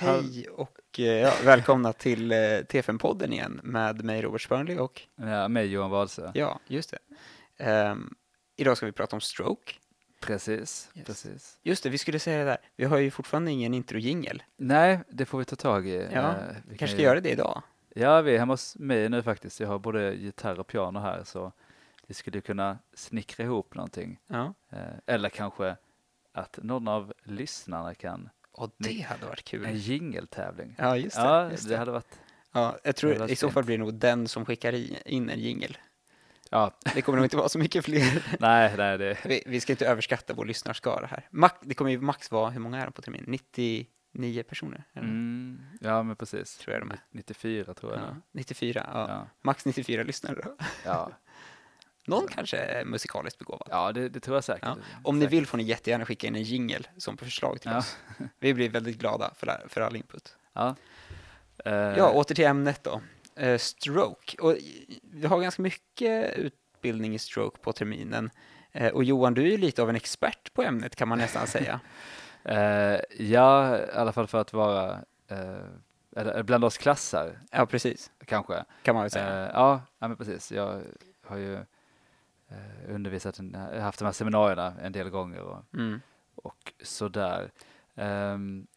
Hej och eh, ja, välkomna till eh, T5-podden igen med mig Robert Spörnli och Ja, mig Johan Wadsö. ja, just det. Ehm, idag ska vi prata om stroke. Precis, Yes. precis. Just det, vi skulle säga det där. Vi har ju fortfarande ingen intro-jingel. Nej, det får vi ta tag i. Ja, Eh, vi Vi kan kanske ska ju- göra det idag. Ja, vi är hemma hos mig nu faktiskt. Jag har både gitarr och piano här, så vi skulle kunna snickra ihop någonting. Ja. Eh, Eller kanske att någon av lyssnarna kan Och det hade varit en kul. jingeltävling. Ja, just det. Ja, just det det. hade varit... Ja, jag tror i så fall blir det nog den som skickar in en jingel. Ja, Det kommer nog inte vara så mycket fler. nej, nej, det... Vi, vi ska inte överskatta vår lyssnarskara här. Max, det kommer ju max vara, hur många är de på termin? 99 personer? eller? Mm, ja, men precis. Tror jag de är. 94 tror jag. Ja, 94, ja. Ja, Max 94 lyssnare då. ja. Någon kanske är musikaliskt begåvad. ja det, det tror jag säkert. Ja. Om ni Säkert. vill får ni jättegärna skicka in en jingel som förslag till Ja. oss. Vi blir väldigt glada för, all- för all input. Ja. Eh, Ja, åter till ämnet då. Eh, stroke. Och vi har ganska mycket utbildning i stroke på terminen. Eh, och Johan, du är ju lite av en expert på ämnet kan man nästan säga. Ja, i alla fall för att vara eller, bland oss klassar Ja, precis. kanske. Kan man väl säga. Ja, ja, men precis. Jag har ju eh, undervisat, en, haft de här seminarierna en del gånger och, Mm. och sådär.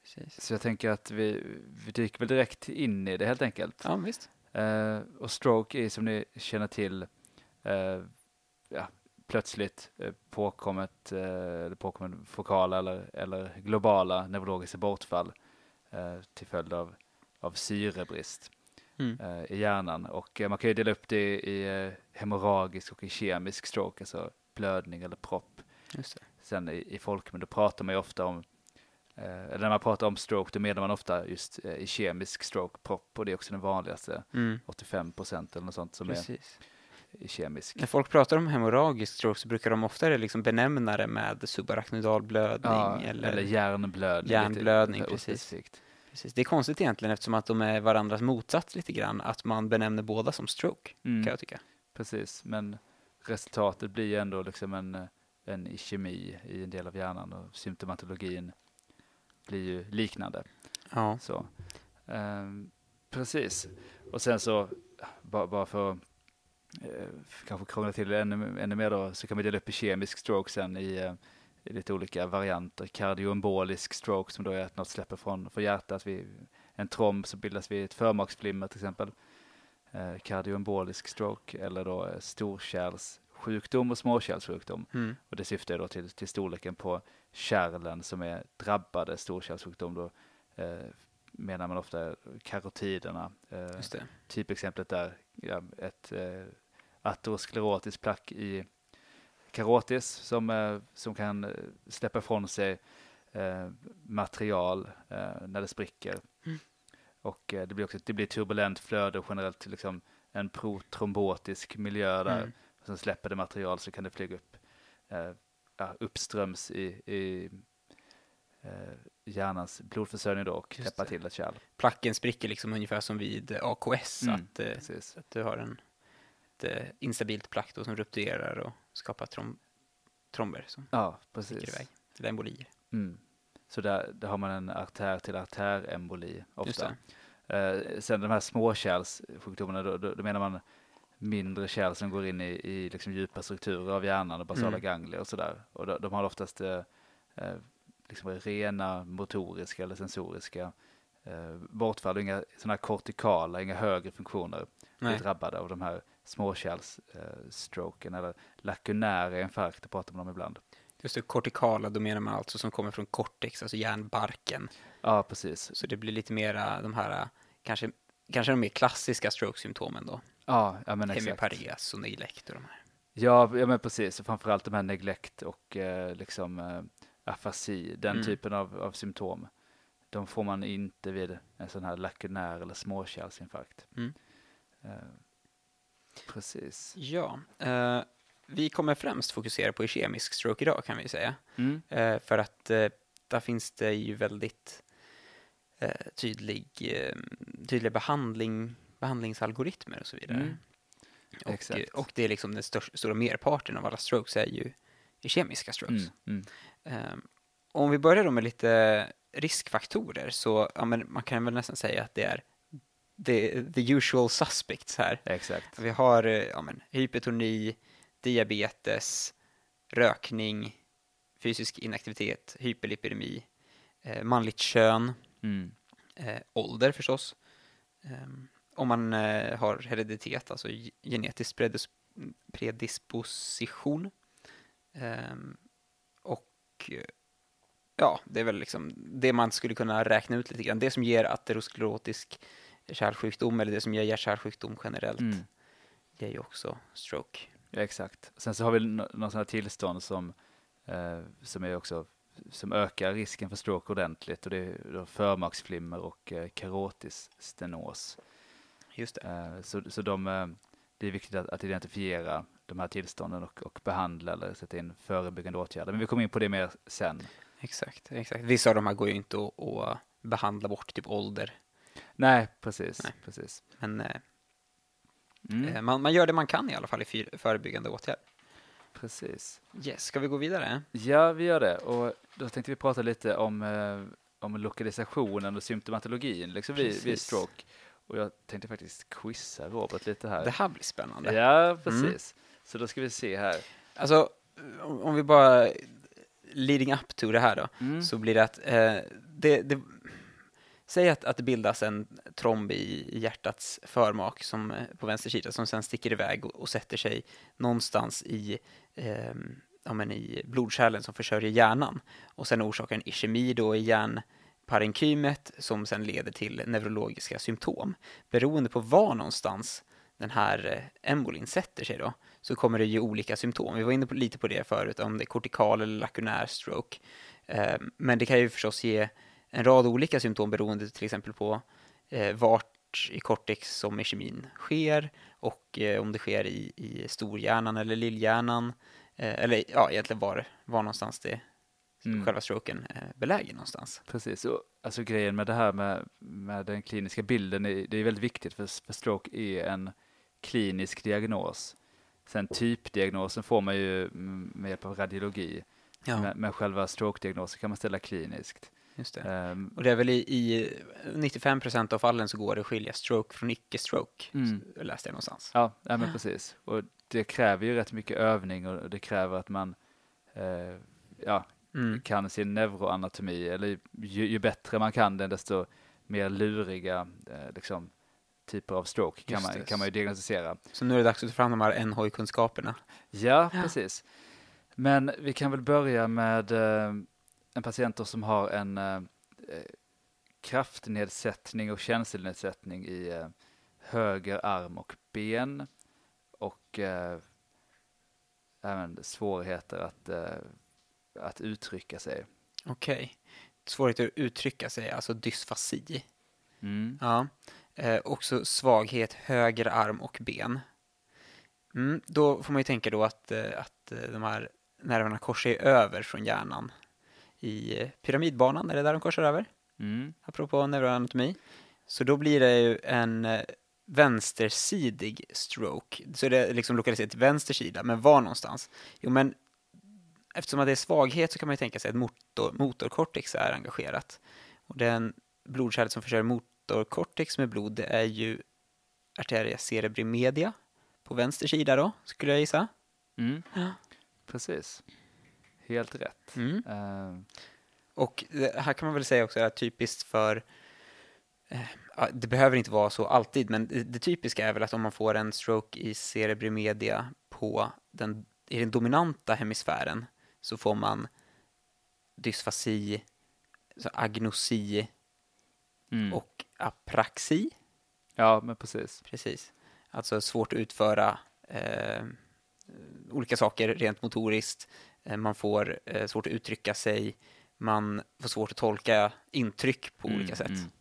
Precis. så jag tänker att vi, vi dyker väl direkt in i det helt enkelt. Ja, visst. Eh, och stroke är som ni känner till eh, ja, plötsligt eh, påkommet, eh, eller påkommen fokala eller, eller globala neurologiska bortfall eh, till följd av, av syrebrist Mm. eh, i hjärnan. Och eh, man kan ju dela upp det i eh, hemorragisk och i kemisk stroke, alltså blödning eller propp. Sen i, i folkmun, då pratar man ju ofta om eller när man pratar om stroke, då menar man ofta just i kemisk stroke, propp, och det är också den vanligaste. Mm. 85 procent eller något sånt som är Precis. i kemisk. När folk pratar om hemorragisk stroke så brukar de oftare liksom benämna det med subarachnoidal blödning Ja, eller, eller hjärnblödning. Hjärnblödning, precis. Precis. Det är konstigt egentligen eftersom att de är varandras motsats lite grann, att man benämner båda som stroke, Mm, kan jag tycka. precis, men resultatet blir ju ändå liksom en, en kemi i en del av hjärnan och symptomatologin blir ju liknande. Ja. Så, ehm, precis. Och sen så, bara, bara för eh, kanske krångla till det ännu, ännu mer då, så kan vi dela upp i kemisk stroke sen i, eh, i lite olika varianter. Kardioembolisk stroke som då är att något släpper från, från hjärtat. Vid en tromb så bildas vid ett förmaksflimmer till exempel. Eh, kardioembolisk stroke eller då eh, storkärlssjukdom och småkärlssjukdom. Mm. Och det syftar då till, till storleken på kärlen som är drabbade storkärlssjukdom. Då eh, menar man ofta karotiderna. Eh, typexemplet är ja, ett eh, aterosklerotisk plack i karotis som, eh, som kan eh, släppa ifrån sig eh, material när det spricker. Mm. Och det blir också det blir turbulent flöde generellt liksom en protrombotisk miljö där. Mm. Sen släpper det material så kan det flyga upp uppströms i, i hjärnans blodförsörjning då och täppa det. till ett kärl. Placken spricker liksom ungefär som vid AKS, Mm, att, att du har en, ett instabilt plack då som rupturerar och skapar trom, tromber som Ja, precis. iväg, eller embolier. Mm. Så där, där har man en artär till artäremboli ofta. Eh, sen de här småkärlssjukdomarna, då, då, då menar man mindre kärl som går in i, i liksom djupa strukturer av hjärnan och basala Mm. ganglier och sådär. Och de, de har oftast eh, eh, liksom rena motoriska eller sensoriska eh, bortfall, inga sådana kortikala, inga högre funktioner Nej. är drabbade av de här småkärlsstroken eller lakunära infarkter pratar man om ibland. Just det, kortikala, då menar man alltså som kommer från cortex, alltså hjärnbarken. Ja, precis. Så det blir lite mera de här, kanske, kanske de mer klassiska stroke-symptomen då. Ja, ja men exakt. Hemipares och neglect och de här. Ja, ja men precis. Och Framförallt de här neglect och eh, liksom eh, afasi, den Mm. typen av, av symptom. De får man inte vid en sån här lakunär eller småkärlsinfarkt. Mm. Eh, precis. Ja, eh, vi kommer främst fokusera på kemisk stroke idag kan vi säga. Mm. Eh, för att eh, där finns det ju väldigt eh, tydlig, eh, tydliga behandling, behandlingsalgoritmer och så vidare. Mm. Och, och det är liksom den största, stora merparten av alla strokes är ju är kemiska strokes. Mm. Mm. Eh, om vi börjar då med lite riskfaktorer så ja, men man kan väl nästan säga att det är the, the usual suspects här. Exakt. Vi har eh, ja, men, hypertoni, diabetes, rökning, fysisk inaktivitet, hyperlipidemi, eh, manligt kön, Mm. eh, ålder förstås. Ehm, om man eh, har hereditet, alltså ge- genetisk predis predisposition. Ehm, och eh, ja, det är väl liksom det man skulle kunna räkna ut lite grann. Det som ger aterosklerotisk kärlsjukdom eller det som ger hjärt-kärlsjukdom generellt Mm. ger ju också stroke. Ja, exakt. Sen så har vi nå- några sådana tillstånd som, eh, som är också som ökar risken för stroke ordentligt och det är förmaksflimmer och eh, karotis stenos. Just det. Eh, så så de, eh, det är viktigt att, att identifiera de här tillstånden och, och behandla eller sätta in förebyggande åtgärder. Men vi kommer in på det mer sen. Exakt, exakt. Vissa av de här går ju inte att, att behandla bort, typ ålder. Nej, precis. Nej. precis. Men eh, Mm, eh, man, man gör det man kan i alla fall i fyr, förebyggande åtgärder. precis. Yes, ska vi gå vidare? Ja, vi gör det. Och då tänkte vi prata lite om, eh, om lokalisationen och symptomatologin liksom vid, vid stroke. Och jag tänkte faktiskt quizza Robert lite här. Det här blir spännande. Ja, precis. Så då ska vi se här. Alltså, om om vi bara leading up to det här då, Mm. så blir det att eh, det, det, säg att, att det bildas en tromb i, hjärtats förmak som, eh, på vänster sida som sen sticker iväg och, och sätter sig någonstans i, eh, ja, men i blodkärlen som försörjer hjärnan och sen orsakar en ischemi då i hjärnparenkymet som sen leder till neurologiska symptom. Beroende på var någonstans den här eh, embolin sätter sig då, så kommer det ge olika symptom. Vi var inne på, lite på det förut, om det är kortikal eller lakunär stroke. Eh, men det kan ju förstås ge en rad olika symptom beroende till exempel på eh, vart i cortex som iskemin sker och eh, om det sker i, i storhjärnan eller lillhjärnan. Eh, eller ja, egentligen var, var någonstans det Mm. själva stroken är belägen någonstans. Precis, och, alltså grejen med det här med, med den kliniska bilden, är, det är väldigt viktigt för, för stroke är en klinisk diagnos. Sen typdiagnosen får man ju mm, med hjälp av radiologi, Ja, men, men själva stroke-diagnosen kan man ställa kliniskt. Just det. Ehm, Och det är väl i, i 95% av fallen så går det att skilja stroke från icke-stroke, Mm. läste jag någonstans. ja, ja, men precis. Och det kräver ju rätt mycket övning och det kräver att man eh, ja, Mm. kan sin neuroanatomi, eller ju, ju bättre man kan den, desto mer luriga eh, liksom, typer av stroke kan Just man, det. kan man ju diagnostisera. Så nu är det dags att ta fram de här NHI-kunskaperna. Ja, precis. Men vi kan väl börja med eh, en patient då som har en eh, eh, kraftnedsättning och känselnedsättning i eh, höger arm och ben och eh, även svårigheter att, eh, att uttrycka sig. Okej. Svårighet att uttrycka sig, alltså dysfasi. Mm. Ja. Eh, också svaghet, höger arm och ben. Mm, då får man ju tänka då att, att de här nerverna korsar över från hjärnan i pyramidbanan, är det där de korsar över? Mm. apropå neuroanatomi. Så då blir det ju en eh, vänstersidig stroke. Så det är liksom lokaliserat till vänster sida, men var någonstans? Jo, men eftersom att det är svaghet så kan man ju tänka sig att motor, motorkortex är engagerat. Och den blodkärlet som försörjer motorkortex med blod, det är ju arteria cerebri media på vänster sida då, skulle jag gissa. Mm. Ja. Precis. Helt rätt. Mm. Eh, Och här kan man väl säga också är typiskt för eh, det behöver inte vara så alltid, men det, typiska är väl att om man får en stroke i cerebri media på den, i den dominanta hemisfären så får man dysfasi, så agnosi mm. och apraxi. Ja, men precis. Precis. Alltså svårt att utföra eh, olika saker rent motoriskt. Eh, man får eh, svårt att uttrycka sig. Man får svårt att tolka intryck på olika Mm, sätt. mm.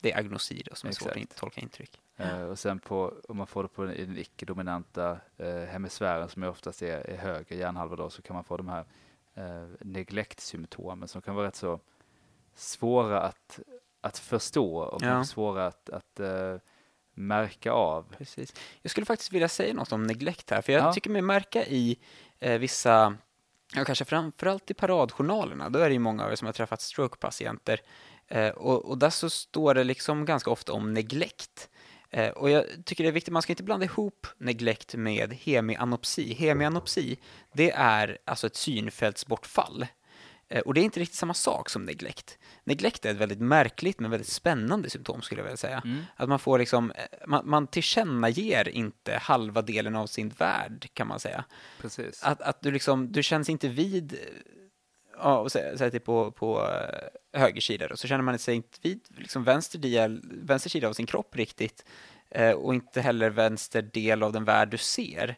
Det är agnosi då, som är svårt att Exakt. inte tolka intryck. Eh, och sen på, om man får det på den, icke-dominanta eh, hemisfären som oftast är, är höger hjärnhalva då, så kan man få de här eh, neglect-symptomen som kan vara rätt så svåra att, att förstå och Ja. svåra att, att eh, märka av. Precis. Jag skulle faktiskt vilja säga något om neglect här, för jag Ja. tycker mig märka i eh, vissa Ja, kanske framförallt i paradjournalerna, då är det ju många av er som har träffat strokepatienter. Eh, och, och där så står det liksom ganska ofta om neglekt. Eh, och jag tycker det är viktigt, man ska inte blanda ihop neglekt med hemianopsi. Hemianopsi, det är alltså ett synfältsbortfall. Eh, och det är inte riktigt samma sak som neglekt. Neglekt är ett väldigt märkligt men väldigt spännande symptom skulle jag vilja säga. Mm. Att man får liksom, eh, man, man tillkännager inte halva delen av sin värld kan man säga. Precis. Att, att du liksom, du känns inte vid, eh, ja, och säg, säg typ på, på höger sida då, så känner man sig inte vid liksom vänster, del, vänster sida av sin kropp riktigt och inte heller vänster del av den värld du ser.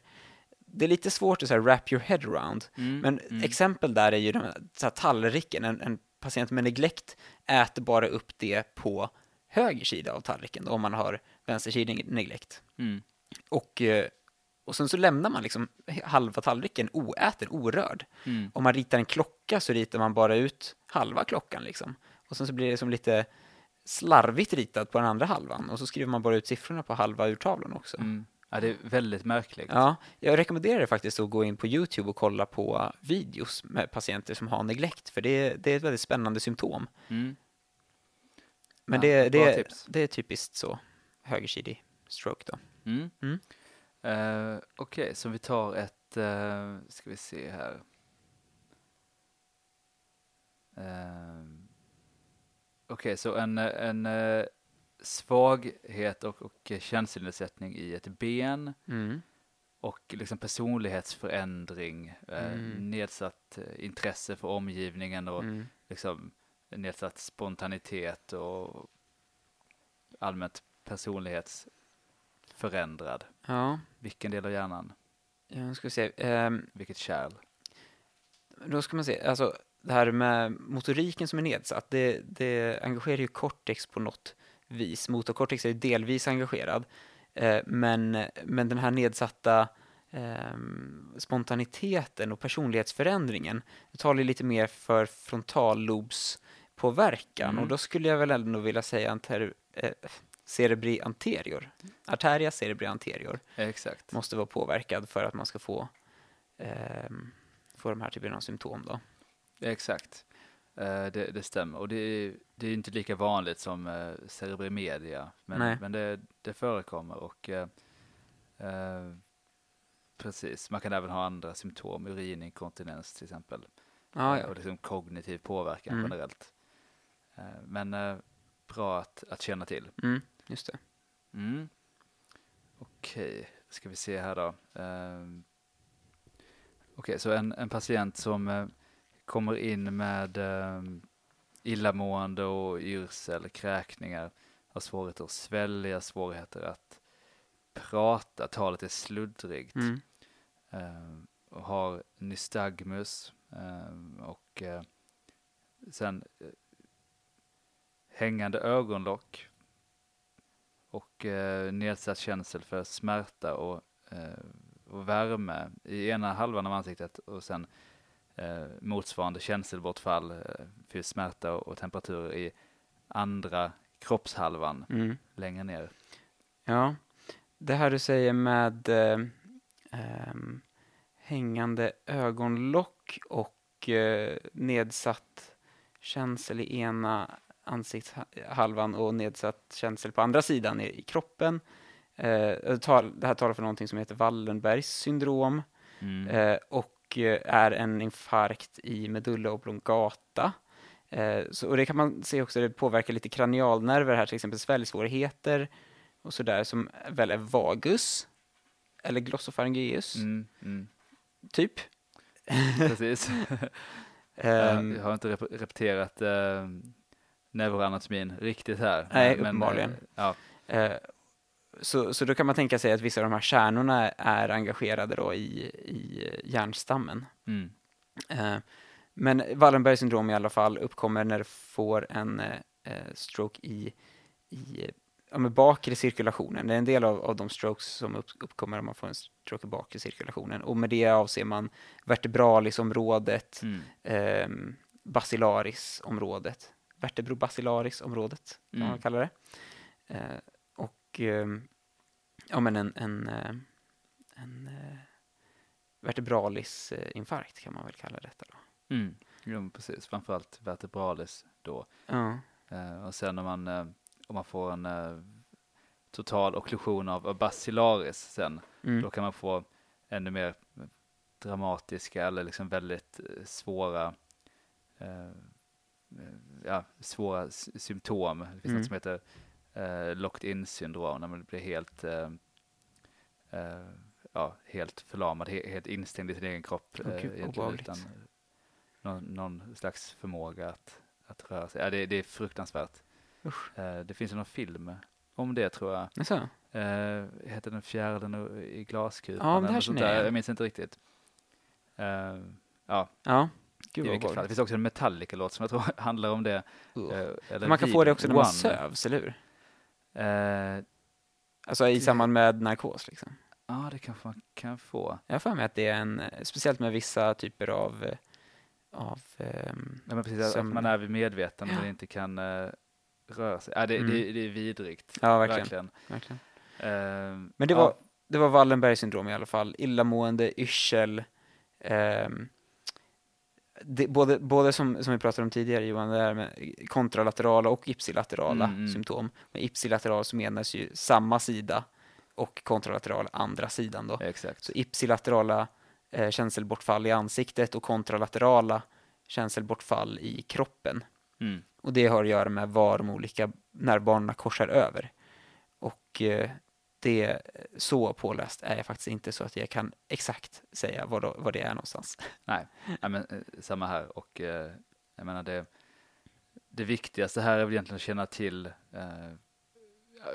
Det är lite svårt att så här, wrap your head around, Mm, men mm. exempel där är ju den här, tallriken, en, en patient med neglekt äter bara upp det på höger sida av tallriken då, om man har vänstersidig neglekt. Mm. Och, eh, och sen så lämnar man liksom halva tallriken oäten, orörd. Mm. Om man ritar en klocka så ritar man bara ut halva klockan liksom. Och sen så blir det som lite slarvigt ritat på den andra halvan och så skriver man bara ut siffrorna på halva urtavlan också. Ja, det är väldigt märkligt. Ja, jag rekommenderar faktiskt att gå in på YouTube och kolla på videos med patienter som har neglekt, för det är, det är ett väldigt spännande symptom. Mm. Men Ja, det, det, det är typiskt så, högersidig stroke då. Mm. Mm. Eh, Okej, så vi tar ett, uh, ska vi se här. Eh, Okej, så en, en svaghet och, och känselnedsättning i ett ben Mm. och liksom personlighetsförändring, eh, Mm. nedsatt eh, intresse för omgivningen och Mm. liksom nedsatt spontanitet och allmänt personlighetsförändrad. Ja, Vilken del av hjärnan? jag ska se. Ehm, Vilket kärl? då ska man se, alltså det här med motoriken som är nedsatt, det, det engagerar ju cortex på något vis. Motorcortex är delvis engagerad, eh, men, men den här nedsatta ehm, spontaniteten och personlighetsförändringen, talar lite mer för frontallobspåverkan Mm. och då skulle jag väl ändå vilja säga anter, eh, cerebri anterior. Arteria cerebri anterior Exakt. måste vara påverkad för att man ska få, ehm, få de här typerna av symptom. Då. Exakt. Eh, det, det stämmer. Och det är, det är inte lika vanligt som uh, cerebrimedia. Men, Nej. men det, det förekommer och eh, eh, precis. Man kan även ha andra symptom, urininkontinens till exempel. Ja, Eh, ja. Och liksom kognitiv påverkan Mm. generellt. Eh, men eh, bra att, att känna till. Mm, just det. Mm. Okej, ska vi se här då. Okej, så en, en patient som eh, kommer in med um, illamående och yrsel, kräkningar, har svårigheter att svälja, svårigheter att prata, talet är sluddrigt, Mm. ehm, och har nystagmus ehm, och eh, sen eh, hängande ögonlock och eh, nedsatt känsel för smärta och, eh, och värme i ena halvan av ansiktet och sen eh, motsvarande känselbortfall eh, för smärta och, och temperaturer i andra kroppshalvan Mm. längre ner. Ja, det här du säger med eh, ehm, hängande ögonlock och eh, nedsatt känsel i ena ansiktshalvan och nedsatt känsel på andra sidan i, i kroppen. Eh, det här talar för någonting som heter Wallenbergs syndrom Mm. eh, och eh, är en infarkt i medulla oblongata. Eh, så, och det kan man se också, det påverkar lite kranialnerver här, till exempel sväljsvårigheter och sådär, som väl är vagus eller glossofaryngeus, Mm, mm. typ. Precis. Ehm, jag har inte rep- repeterat uh, neuroanatomin riktigt här. Nej, men, uppenbarligen. eh, ja, eh, så, så då kan man tänka sig att vissa av de här kärnorna är engagerade då i, i hjärnstammen. mm, Eh, men Wallenbergs syndrom i alla fall uppkommer när du får en eh, eh, stroke i, i ja, men bakre cirkulationen. Det är en del av, av de strokes som upp, uppkommer om man får en stroke i bakre cirkulationen. Och med det avser man vertebralisområdet, mm, eh, bacillarisområdet, vertebrobacillarisområdet, kan Mm. man kalla det. Eh, och eh, ja, men en, en, eh, en vertebralis eh, infarkt kan man väl kalla detta då. Mm. Jo, precis. Framförallt vertebralis då. Ja, Eh, och sen om man, eh, om man får en eh, total okklusion av, av bacillaris sen, mm. då kan man få ännu mer dramatiska eller liksom väldigt svåra ja, svåra symptom. Det finns Mm. något som heter eh, locked in syndrom när man blir helt eh, eh, ja, helt förlamad, he, helt instängd i sin egen kropp. Eh, obehagligt. utan någon, någon slags förmåga att, att röra sig. Ja, det, det är fruktansvärt. Eh, det finns ju någon film om det tror jag. Jaså? Eh, heter den fjärden i glaskupan? Ja, men det här sånt där. Jag minns inte riktigt. Ja, Ja, i gud vilket fall. Det finns också en Metallica-låt som jag tror handlar om det. Uh. eller man kan få det också när man One. sövs, eller hur? Eh, Alltså i samband med narkos liksom. Ja, det kanske man kan få. Jag har för mig att det är en, speciellt med vissa typer av, av ehm, Ja, men precis, Som- att man är vid medvetande Ja. men inte kan eh, röra sig. Ja, det, Mm. det, det är vidrigt. ja verkligen. verkligen. verkligen. Eh, Men det ja, var, det var Wallenbergs syndrom i alla fall. Illamående, yrsel. ehm, det, både både som, som vi pratade om tidigare Johan, det här med kontralaterala och ipsilaterala Mm, mm. symptom. Med ipsilateral så menas ju samma sida och kontralateral andra sidan då. Exakt. Så ipsilaterala eh, känselbortfall i ansiktet och kontralaterala känselbortfall i kroppen. Mm. Och det har att göra med var de olika nervbanorna korsar över. Och eh, det, så påläst är jag faktiskt inte så att jag kan exakt säga var, då, var det är någonstans. Nej, ja, men, eh, samma här. Och eh, jag menar det, det viktigaste här är väl egentligen att känna till eh,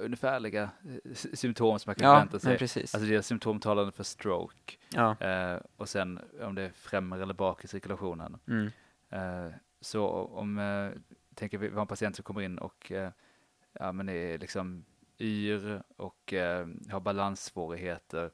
ungefärliga eh, symptom som man kan Ja, förvänta sig. precis. Alltså det är symptomtalande för stroke ja. eh, och sen om det är främre eller bak i cirkulationen. Mm. Eh, så om, eh, tänker vi har en patient som kommer in och ja, men är liksom yr och eh, har balanssvårigheter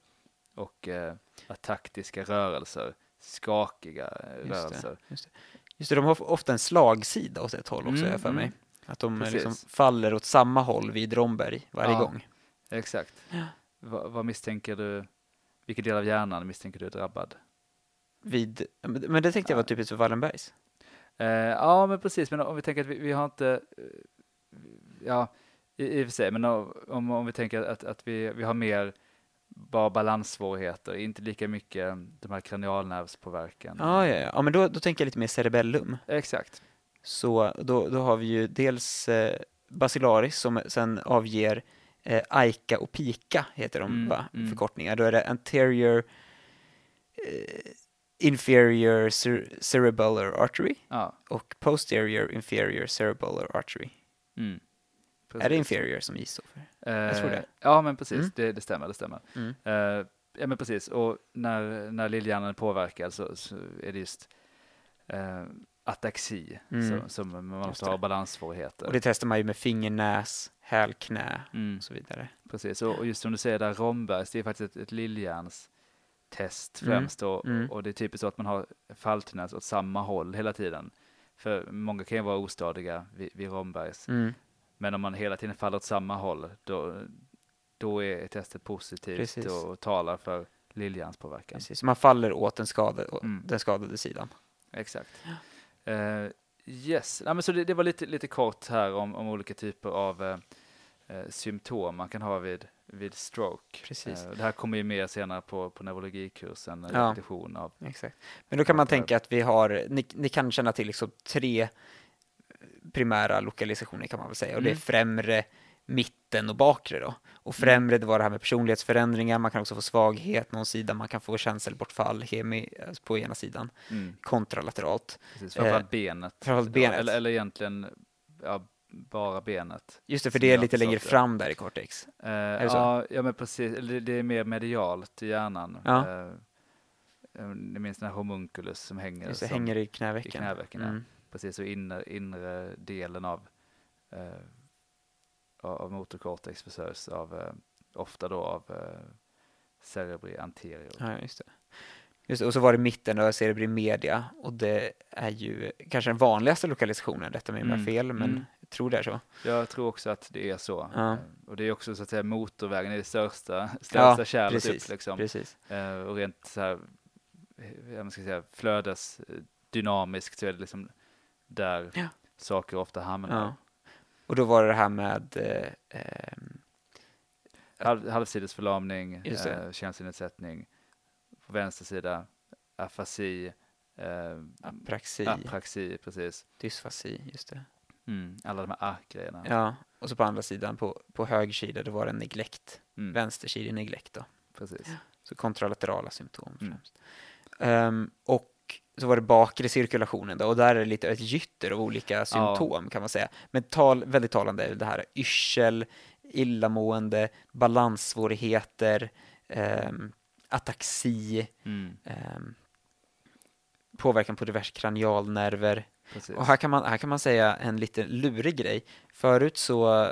och eh, taktiska rörelser, skakiga eh, Just rörelser. det, just, det. just det, de har ofta en slagsida åt ett håll också, Mm, jag för mig. mm. Att de eh, liksom faller åt samma håll vid Romberg varje Ja. gång. Exakt. Ja. Va, vad misstänker du, vilken del av hjärnan misstänker du är drabbad? Vid, men det tänkte jag var typiskt för Wallenbergs. Eh, ja, men precis, men om vi tänker att vi, vi har inte, eh, ja, i, i och för sig, men om, om vi tänker att, att vi, vi har mer bara balanssvårigheter, inte lika mycket de här kranialnervspåverkan. Ja, ja, ja. ja men då, då tänker jag lite mer cerebellum. Exakt. Så då, då har vi ju dels eh, Basilaris som sen avger eh, Aika och Pika heter de Mm, va? mm. förkortningar. Då är det anterior eh, inferior cer- cerebellar artery Ja. och posterior inferior cerebellar artery. Mm. Är det Precis. inferior som gissar för? Eh, tror det. Ja, men precis, Mm. det, det stämmer, det stämmer. Mm. Eh, ja, men precis, och när, när lillhjärnan är påverkad så, så är det just eh, ataxi Mm. som, som man måste ha balanssvårigheter. Och det testar man ju med finger, näs, häl, knä Mm. och så vidare. Precis, och, och just som du säger där, Rombergs, det är faktiskt ett, ett lillhjärnstest Mm, främst och, mm. och det är typiskt så att man har falltendens åt samma håll hela tiden. För många kan ju vara ostadiga vid, vid Rombergs, Mm. Men om man hela tiden faller åt samma håll, då, då är testet positivt Precis. och talar för lillhjärnspåverkan. Precis, så man faller åt den skadade, Mm. den skadade sidan. Exakt. Eh, yes, ja, men så det, det var lite, lite kort här om, om olika typer av eh, symptom man kan ha vid, vid stroke. Precis. Det här kommer ju mer senare på, på neurologikursen, en Ja. repetition av. Exakt. Men då kan man tänka att vi har, ni, ni kan känna till liksom tre primära lokalisationer kan man väl säga. Och det är Mm. främre, mitten och bakre då. Och främre, det var det här med personlighetsförändringar, man kan också få svaghet någon sida, man kan få känselbortfall hemi, alltså på ena sidan, Mm, kontralateralt. precis, framförallt Eh, benet. framförallt benet. Eller, eller egentligen ja, bara benet. Just det, för det är lite längre fram där i cortex. Eh, ja, ja, men precis. Det, det är mer medialt i hjärnan. Ja. Eh, ni minns den här homunculus som hänger, Just det, som, hänger i knävecken. i knävecken, ja. Precis, och inre, inre delen av, eh, av av motorcortex försörjs av, eh, ofta då av eh, cerebri anterior. Ja, just det. Just. Och så var det mitten då, cerebri media. Och det är ju kanske den vanligaste lokalisationen, detta med Mm, fel, men mm. jag tror det är så. Jag tror också att det är så. Ja. Eh, Och det är också så att säga motorvägen, är det största, största kärlet precis, upp liksom. precis. Eh, och rent så här jag man ska säga, flödesdynamiskt så är det liksom där Ja. saker ofta hamnar. Ja. Och då var det det här med eh, ehm, Halv, halvsidesförlamning, eh, känslonedsättning. På vänster sida afasi, eh, apraxi, apraxi, precis. dysfasi, just det. Mm, alla de här A-grejerna. Ja, och så på andra sidan, på, på höger sida, det var det neglect. Mm, Vänster sida neglect då. precis. Så kontralaterala symptom Mm. främst. Ehm, och så var det bakre cirkulationen då, och där är det lite ett gytter av olika symptom kan man säga. Men tal, väldigt talande är det här yrsel, illamående, balanssvårigheter, um, ataxi, Mm, ehm, påverkan på diverse kranialnerver. precis. Och här kan, man, här kan man säga en lite lurig grej. Förut så,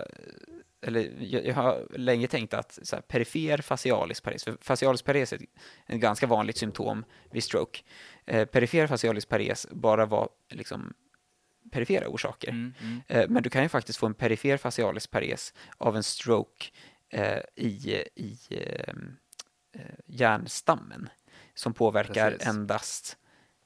eller jag, jag har länge tänkt att så här, perifer facialis pares, för facialis pares är ett, ganska vanligt symptom vid stroke. Eh, perifer facialis pares bara var liksom perifera orsaker. Mm, mm, Eh, men du kan ju faktiskt få en perifer facialis pares av en stroke eh, i, i eh, eh, hjärnstammen som påverkar Precis. endast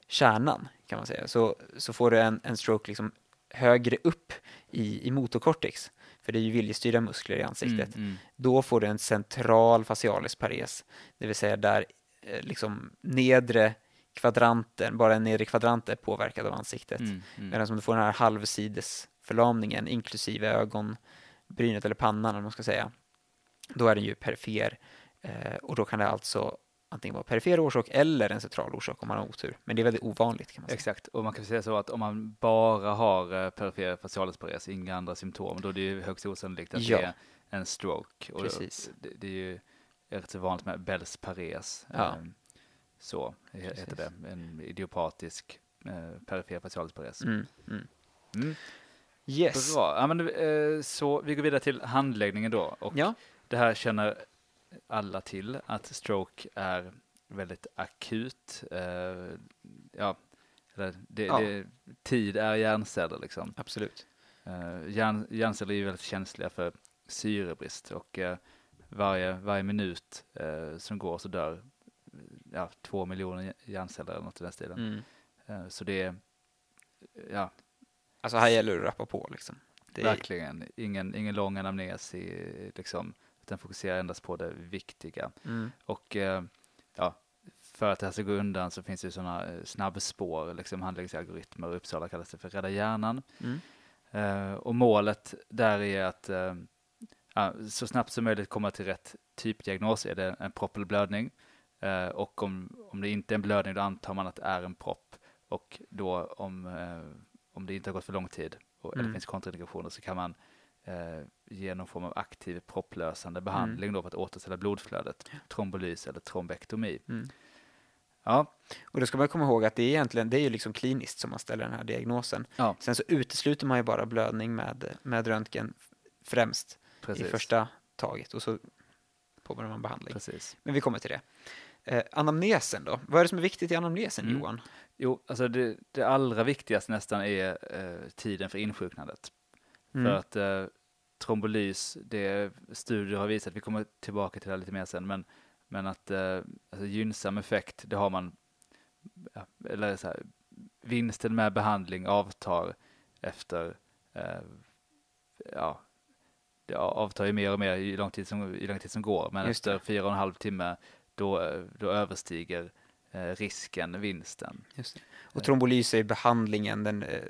kärnan kan man säga. Så, så får du en, en stroke liksom högre upp i, i motorcortex, för det är ju viljestyrda muskler i ansiktet. Mm, mm, Då får du en central facialis pares, det vill säga där eh, liksom nedre kvadranten, bara en nedre kvadrant är påverkad av ansiktet. mm, mm. Medan om du får den här halvsidesförlamningen inklusive ögonbrynet eller pannan vad man ska säga, då är den ju perifer eh, och då kan det alltså antingen vara perifer orsak eller en central orsak om man har otur. Men det är väldigt ovanligt kan man säga. Exakt, och man kan säga så att om man bara har eh, perifer facialis pares, inga andra symptom, då är det ju högst osannolikt att Ja. det är en stroke. Och Precis. Det, det är ju rätt så vanligt med Bells pares. Ja. ehm, Så he- heter Precis. det, en idiopatisk eh, perifer facialis pares. Mm, mm. Mm. Yes. Bra, ja, men, eh, så vi går vidare till handläggningen då. Och Ja, Det här känner alla till, att stroke är väldigt akut. Eh, ja, det, Ja. Det, tid är hjärnceller liksom. absolut. Eh, hjärn, hjärnceller är ju väldigt känsliga för syrebrist och eh, varje, varje minut eh, som går så dör ja, två miljoner hjärnceller eller något i den stilen. Mm. Så det är ja, Alltså här gäller det att rappa på liksom. Det verkligen ingen, ingen lång anamnes i, liksom, utan fokuserar endast på det viktiga. mm, Och eh, ja, för att det här ska gå undan så finns det sådana eh, snabbspår, liksom I Uppsala kallas det för Rädda hjärnan. mm, Eh, och målet där är att eh, ja, så snabbt som möjligt komma till rätt typdiagnos. Är det en propp eller blödning? Och om, om det inte är en blödning, då antar man att det är en propp. Och då om, om det inte har gått för lång tid och eller Mm. finns kontraindikationer så kan man eh, ge någon form av aktiv propplösande behandling då för att återställa blodflödet. Trombolys eller trombektomi. mm. Ja, Och då ska man komma ihåg att det är egentligen, det är ju liksom kliniskt som man ställer den här diagnosen. Ja. Sen så utesluter man ju bara blödning med, med röntgen främst precis. i första taget och så påbörjar man behandling. precis. Men vi kommer till det. Eh, anamnesen då? Vad är det som är viktigt i anamnesen, Mm. Johan? Jo, alltså det, det allra viktigaste nästan är eh, tiden för insjuknandet. Mm. För att eh, trombolys, det studier har visat, vi kommer tillbaka till det lite mer sen, men, men att eh, alltså gynnsam effekt, det har man, ja, eller så här, vinsten med behandling avtar efter, eh, ja, det avtar ju mer och mer ju lång tid som, ju lång tid som går, men Just det. efter fyra och en halv timme då, eh, då överstiger eh, risken vinsten. Det. Och trombolys är behandlingen, den eh,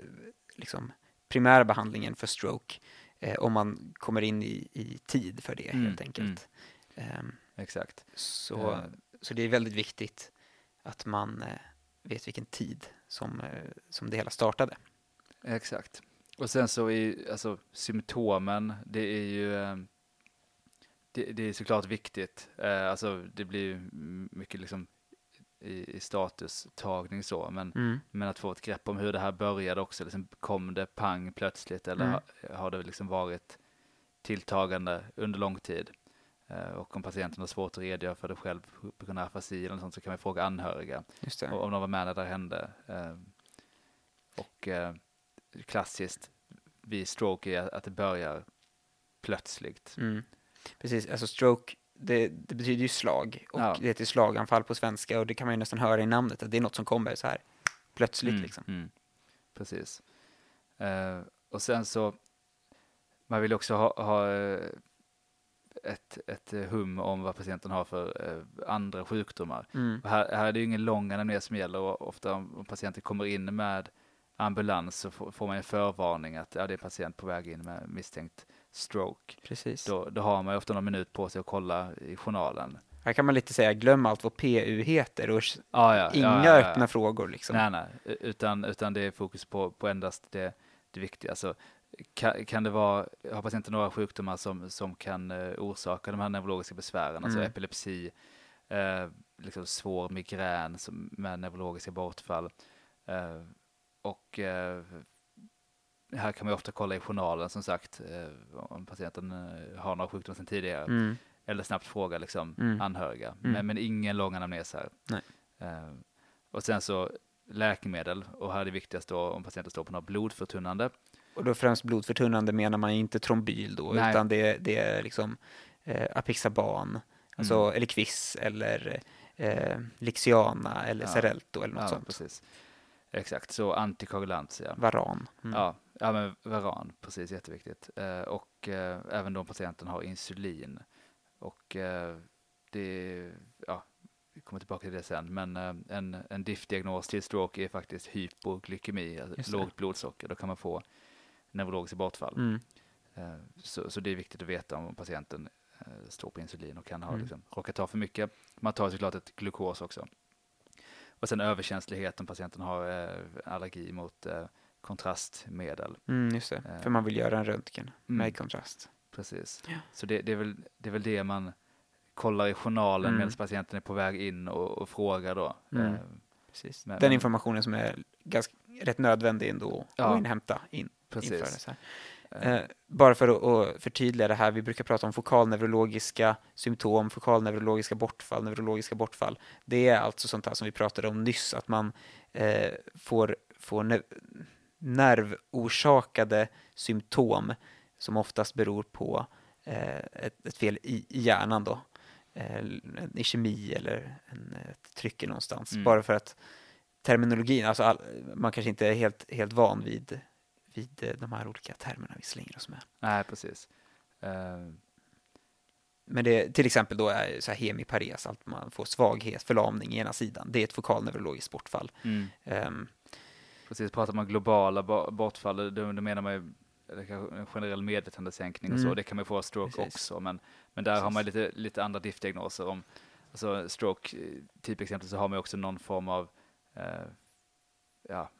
liksom, primära behandlingen för stroke eh, om man kommer in i, i tid för det Mm, helt enkelt. Ehm, Exakt. så, Eh. så det är väldigt viktigt att man eh, vet vilken tid som, eh, som det hela startade. Exakt. Och sen så är alltså symptomen, det är ju eh, det, det är såklart viktigt. Eh, Alltså det blir mycket liksom i, i statustagning så, men, Mm. men att få ett grepp om hur det här började också, liksom, kom det pang plötsligt eller Mm. har, har det liksom varit tilltagande under lång tid? Eh, Och om patienten har svårt att redogöra för det själv på grund av afasi eller sånt så kan man fråga anhöriga. Och om de var med när det hände. Eh, Och eh, klassiskt vid stroke är att det börjar plötsligt. Mm. Precis, alltså stroke, det, det betyder ju slag och Ja. det heter slaganfall på svenska och det kan man ju nästan höra i namnet att det är något som kommer så här plötsligt Mm, liksom. mm. Precis. Eh, och sen så, man vill också ha, ha eh, ett, ett hum om vad patienten har för eh, andra sjukdomar. Mm. Här, här är det ju ingen lång anamnes som gäller och ofta om, om patienten kommer in med ambulans så får, får man en förvarning att ja, det är en patient på väg in med misstänkt stroke. Precis. Då, då har man ju ofta någon minut på sig att kolla i journalen. Här kan man lite säga glöm allt vad PU heter och Ah, ja, inga ja, ja, ja. öppna frågor liksom. Nej, nej, utan, utan det är fokus på, på endast det, det viktiga. Alltså, kan, kan det vara, har patienten några sjukdomar som, som kan eh, orsaka de här neurologiska besvären, alltså Mm. epilepsi, eh, liksom svår migrän som, med neurologiska bortfall. Eh, och eh, här kan man ofta kolla i journalen som sagt eh, om patienten eh, har några sjukdomar sedan tidigare. Mm. Eller snabbt fråga liksom Mm. anhöriga. Mm. Men, men ingen lång anamnes här. Eh, och sen så läkemedel och här är det viktigast då om patienten står på något blodförtunnande. Och då främst blodförtunnande menar man inte trombyl då, Nej. utan det, det är liksom eh, Apixaban, alltså, Mm. eller Quiz, eller eh, Lixiana, eller Ja. Xarelto eller något Ja, sånt. precis. Exakt, så antikoagulant ja. Varan. Mm. Ja, ja men varan, precis jätteviktigt. Eh, och eh, även om patienten har insulin. Och eh, det, ja, vi kommer tillbaka till det sen, men eh, en, en diff-diagnos till stroke är faktiskt hypoglykemi, alltså lågt blodsocker. Då kan man få neurologiskt bortfall. Mm. Eh, Så, så det är viktigt att veta om patienten eh, står på insulin och kan ha Mm. liksom, råkat ta för mycket. Man tar såklart ett glukos också. Och sen överkänslighet om patienten har allergi mot kontrastmedel. Mm, just det, Eh. för man vill göra en röntgen Mm. med kontrast. Precis. Ja. Så det, det, är väl, det är väl det man kollar i journalen Mm. medan patienten är på väg in och, och frågar då. Mm. Eh, Precis. Men- Den informationen som är ganska, rätt nödvändig ändå Ja. att inhämta in, precis. Eh, Eh, bara för att, att förtydliga det här, vi brukar prata om fokalneurologiska symptom, fokalneurologiska bortfall, neurologiska bortfall. Det är alltså sånt här som vi pratade om nyss, att man eh, får, får ne nervorsakade symptom som oftast beror på eh, ett, ett fel i, i hjärnan då. Eh, en ischemi eller en, ett tryck någonstans. Mm. Bara för att terminologin, alltså all, man kanske inte är helt, helt van vid, vid eh, de här olika termerna vi slänger oss med. nej, precis. Eh, Men det till exempel då är så här hemipares, att man får svaghet, förlamning i ena sidan. Det är ett fokalneurologiskt bortfall. mm. Ehm, Precis, pratar man globala bo- bortfall, då, då menar man ju en generell medvetandesänkning och så, Mm. det kan man få av stroke Precis. också, men, men där har man Precis. lite, lite andra diff-diagnoser. Om, alltså stroke, typexempel, så har man också någon form av, eh, ja,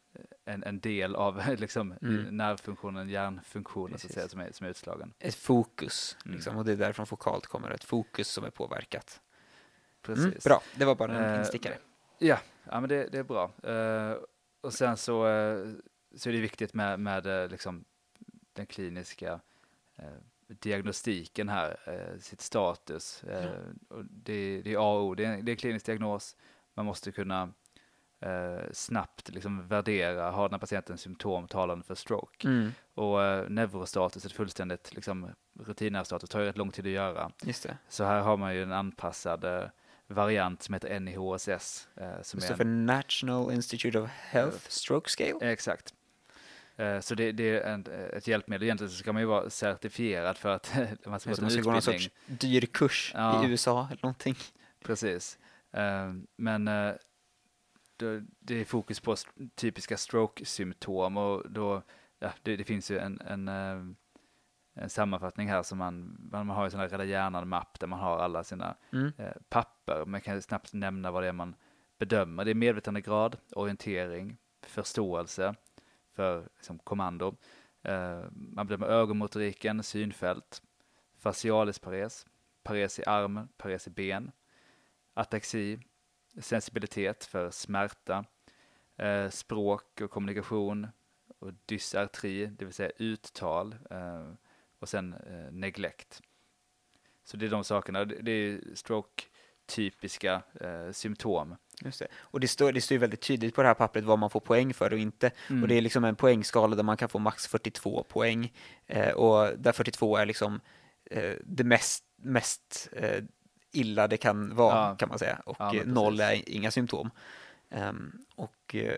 en, en del av liksom, Mm. nervfunktionen, hjärnfunktionen så att Precis. säga, som är, som är utslagen. ett fokus, Mm. liksom, och det är därifrån fokalt kommer, ett fokus som är påverkat. Precis. Mm, bra, det var bara en Eh, instickare. Ja, ja men det, det är bra. Eh, och sen så, eh, så är det viktigt med, med eh, liksom, den kliniska eh, diagnostiken här, eh, sitt status. Eh, och det, det är A och O, det är, det är en klinisk diagnos. Man måste kunna eh, snabbt liksom, värdera, har den här patienten symptom talande för stroke? Mm, Och eh, neurostatus, ett fullständigt liksom, rutinnervstatus, tar ju rätt lång tid att göra. just det. Så här har man ju en anpassad variant som heter NIHSS. Eh, som är för National Institute of Health Stroke Scale. en, exakt. Eh, så det, det är en, ett hjälpmedel. Egentligen så ska man ju vara certifierad för att man ska man en ska gå någon sorts dyr kurs Ja. i USA eller någonting. Precis. Eh, men eh, det är fokus på typiska stroke-symptom och då, ja, det, det finns ju en, en, eh, en sammanfattning här som man, man har ju sån här Rädda Hjärnan-mapp där man har alla sina Mm. eh, papper. Man kan snabbt nämna vad det är man bedömer. Det är medvetandegrad, orientering, förståelse för liksom, kommando. Eh, man bedömer ögonmotoriken, synfält, facialis pares, pares i arm, pares i ben, ataxi, sensibilitet för smärta, eh, språk och kommunikation och dysartri, det vill säga uttal eh, och sen eh, neglect. Så det är de sakerna. Det är stroke-typiska eh, symptom. Just det. Och det står, det står ju väldigt tydligt på det här pappret vad man får poäng för och inte. Och det är liksom en poängskala där man kan få max 42 poäng. Eh, och där 42 är liksom eh, det mest, mest eh, illa det kan vara Ja. kan man säga och Ja, noll är inga symptom. Ehm, och eh,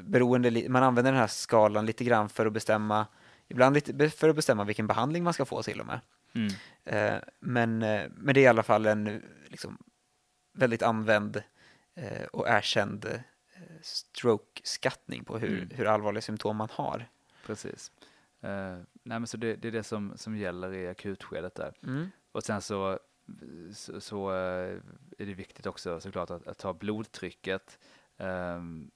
beroende, man använder den här skalan lite grann för att bestämma ibland lite för att bestämma vilken behandling man ska få till och med. Mm. Eh, men, eh, men det är i alla fall en liksom, väldigt använd eh, och erkänd eh, stroke-skattning på hur, Mm. hur allvarliga symptom man har. Precis. Eh, nej, men så det, det är det som, som gäller i akutskedet där. Mm. Och sen så, så, så är det viktigt också såklart att, att ta blodtrycket. Ehm,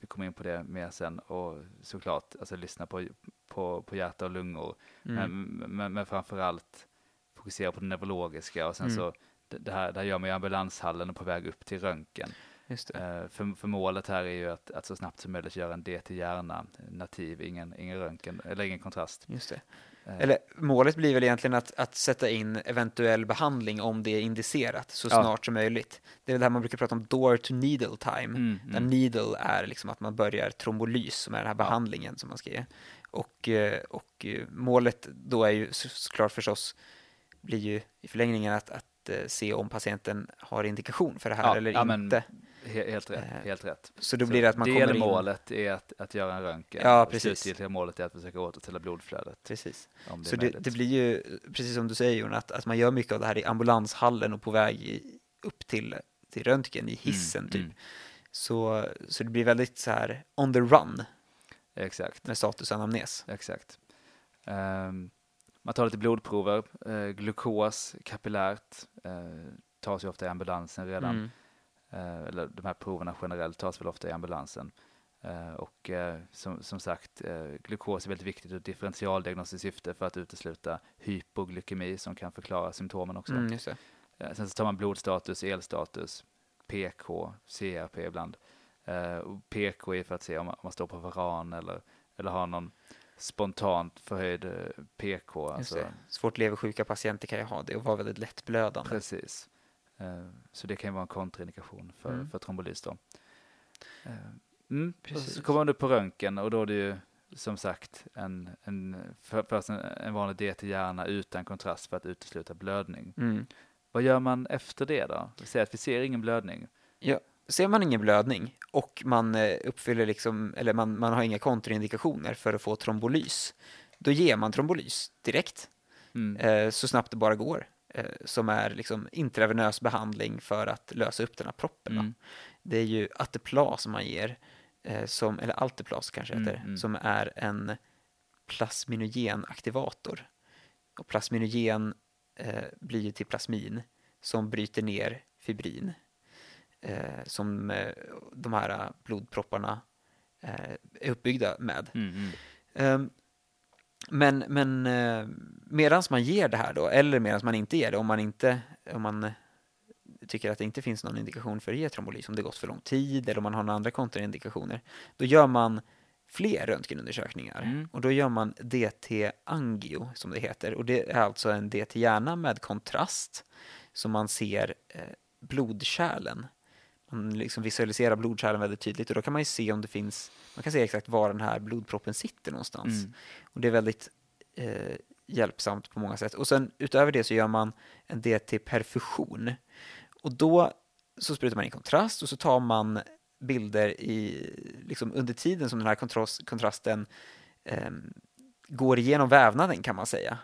vi kommer in på det mer sen och såklart alltså, lyssna på, på, på hjärta och lungor. Mm. Men, men, men framför allt fokusera på det neurologiska och sen Mm. så det, här, det här gör man i ambulanshallen och på väg upp till röntgen. Just. Eh, för, för målet här är ju att, att så snabbt som möjligt göra en DT hjärna nativ, ingen, ingen röntgen eller ingen kontrast. Just det. Eh, Eller målet blir väl egentligen att, att sätta in eventuell behandling om det är indicerat så Ja. snart som möjligt. Det är det här man brukar prata om door to needle time. mm, Där mm. needle är liksom att man börjar trombolys som är den här behandlingen som man ska ge. Och, eh, och eh, målet då är ju så- såklart förstås blir ju i förlängningen att, att se om patienten har indikation för det här Ja, eller men inte. He- helt rätt. Eh, Helt rätt. Så då blir det att man kommer in... Delmålet är att, att göra en röntgen. Ja, precis. Slutgiltiga målet är att försöka återställa blodflödet. Precis. Det Så det, det blir ju, precis som du säger Jon, att, att man gör mycket av det här i ambulanshallen och på väg upp till, till röntgen i hissen Mm, typ. mm. Så, så det blir väldigt så här on the run Exakt. med statusanamnes. Exakt. Ehm, man tar lite blodprover, eh, glukos kapillärt eh, tas ju ofta i ambulansen redan. Mm. Eh, eller de här proverna generellt tas väl ofta i ambulansen. Eh, och eh, som, som sagt, glukos är väldigt viktigt ur differentialdiagnostiskt syfte för att utesluta hypoglykemi som kan förklara symptomen också. Mm, sen så tar man blodstatus, elstatus, PK, CRP ibland. Och PK är för att se om man, om man står på varan eller, eller har någon spontant förhöjd PK. Alltså. Svårt leversjuka patienter kan ju ha det och vara väldigt lättblödande. Precis. Eh, Så det kan ju vara en kontraindikation för, Mm. för trombolys då. Eh, Mm. Så kommer man upp på röntgen och då är det ju som sagt en, en, för, först en, en vanlig DT hjärna utan kontrast för att utesluta blödning. Mm. Vad gör man efter det då? Vi säger att vi ser ingen blödning. Ser man ingen blödning och man eh, uppfyller liksom, eller man, man har inga kontraindikationer för att få trombolys, då ger man trombolys direkt, Mm. eh, så snabbt det bara går, som är liksom intravenös behandling för att lösa upp den här proppen. Mm. Det är ju Ateplas som man ger, eh, som, eller Alteplas kanske Mm, heter, mm. som är en plasminogenaktivator. Och plasminogen eh, blir ju till plasmin som bryter ner fibrin eh, som eh, de här eh, blodpropparna eh, är uppbyggda med. Mm, mm. Ehm, men men eh, medan man ger det här då, eller medan man inte ger det, om man inte om man tycker att det inte finns någon indikation för att ge trombolys, om det gått för lång tid eller om man har några andra kontraindikationer, då gör man fler röntgenundersökningar. Mm. Och då gör man DT-angio, som det heter. Och det är alltså en DT-hjärna med kontrast, så man ser eh, blodkärlen. Man liksom visualiserar blodkärlen väldigt tydligt och då kan man ju se om det finns, man kan se exakt var den här blodproppen sitter någonstans. Mm. Och det är väldigt eh, hjälpsamt på många sätt. Och sen utöver det så gör man en DT-perfusion. Och då så sprutar man in kontrast och så tar man bilder i, liksom under tiden som den här kontrast, kontrasten ehm, går igenom vävnaden kan man säga.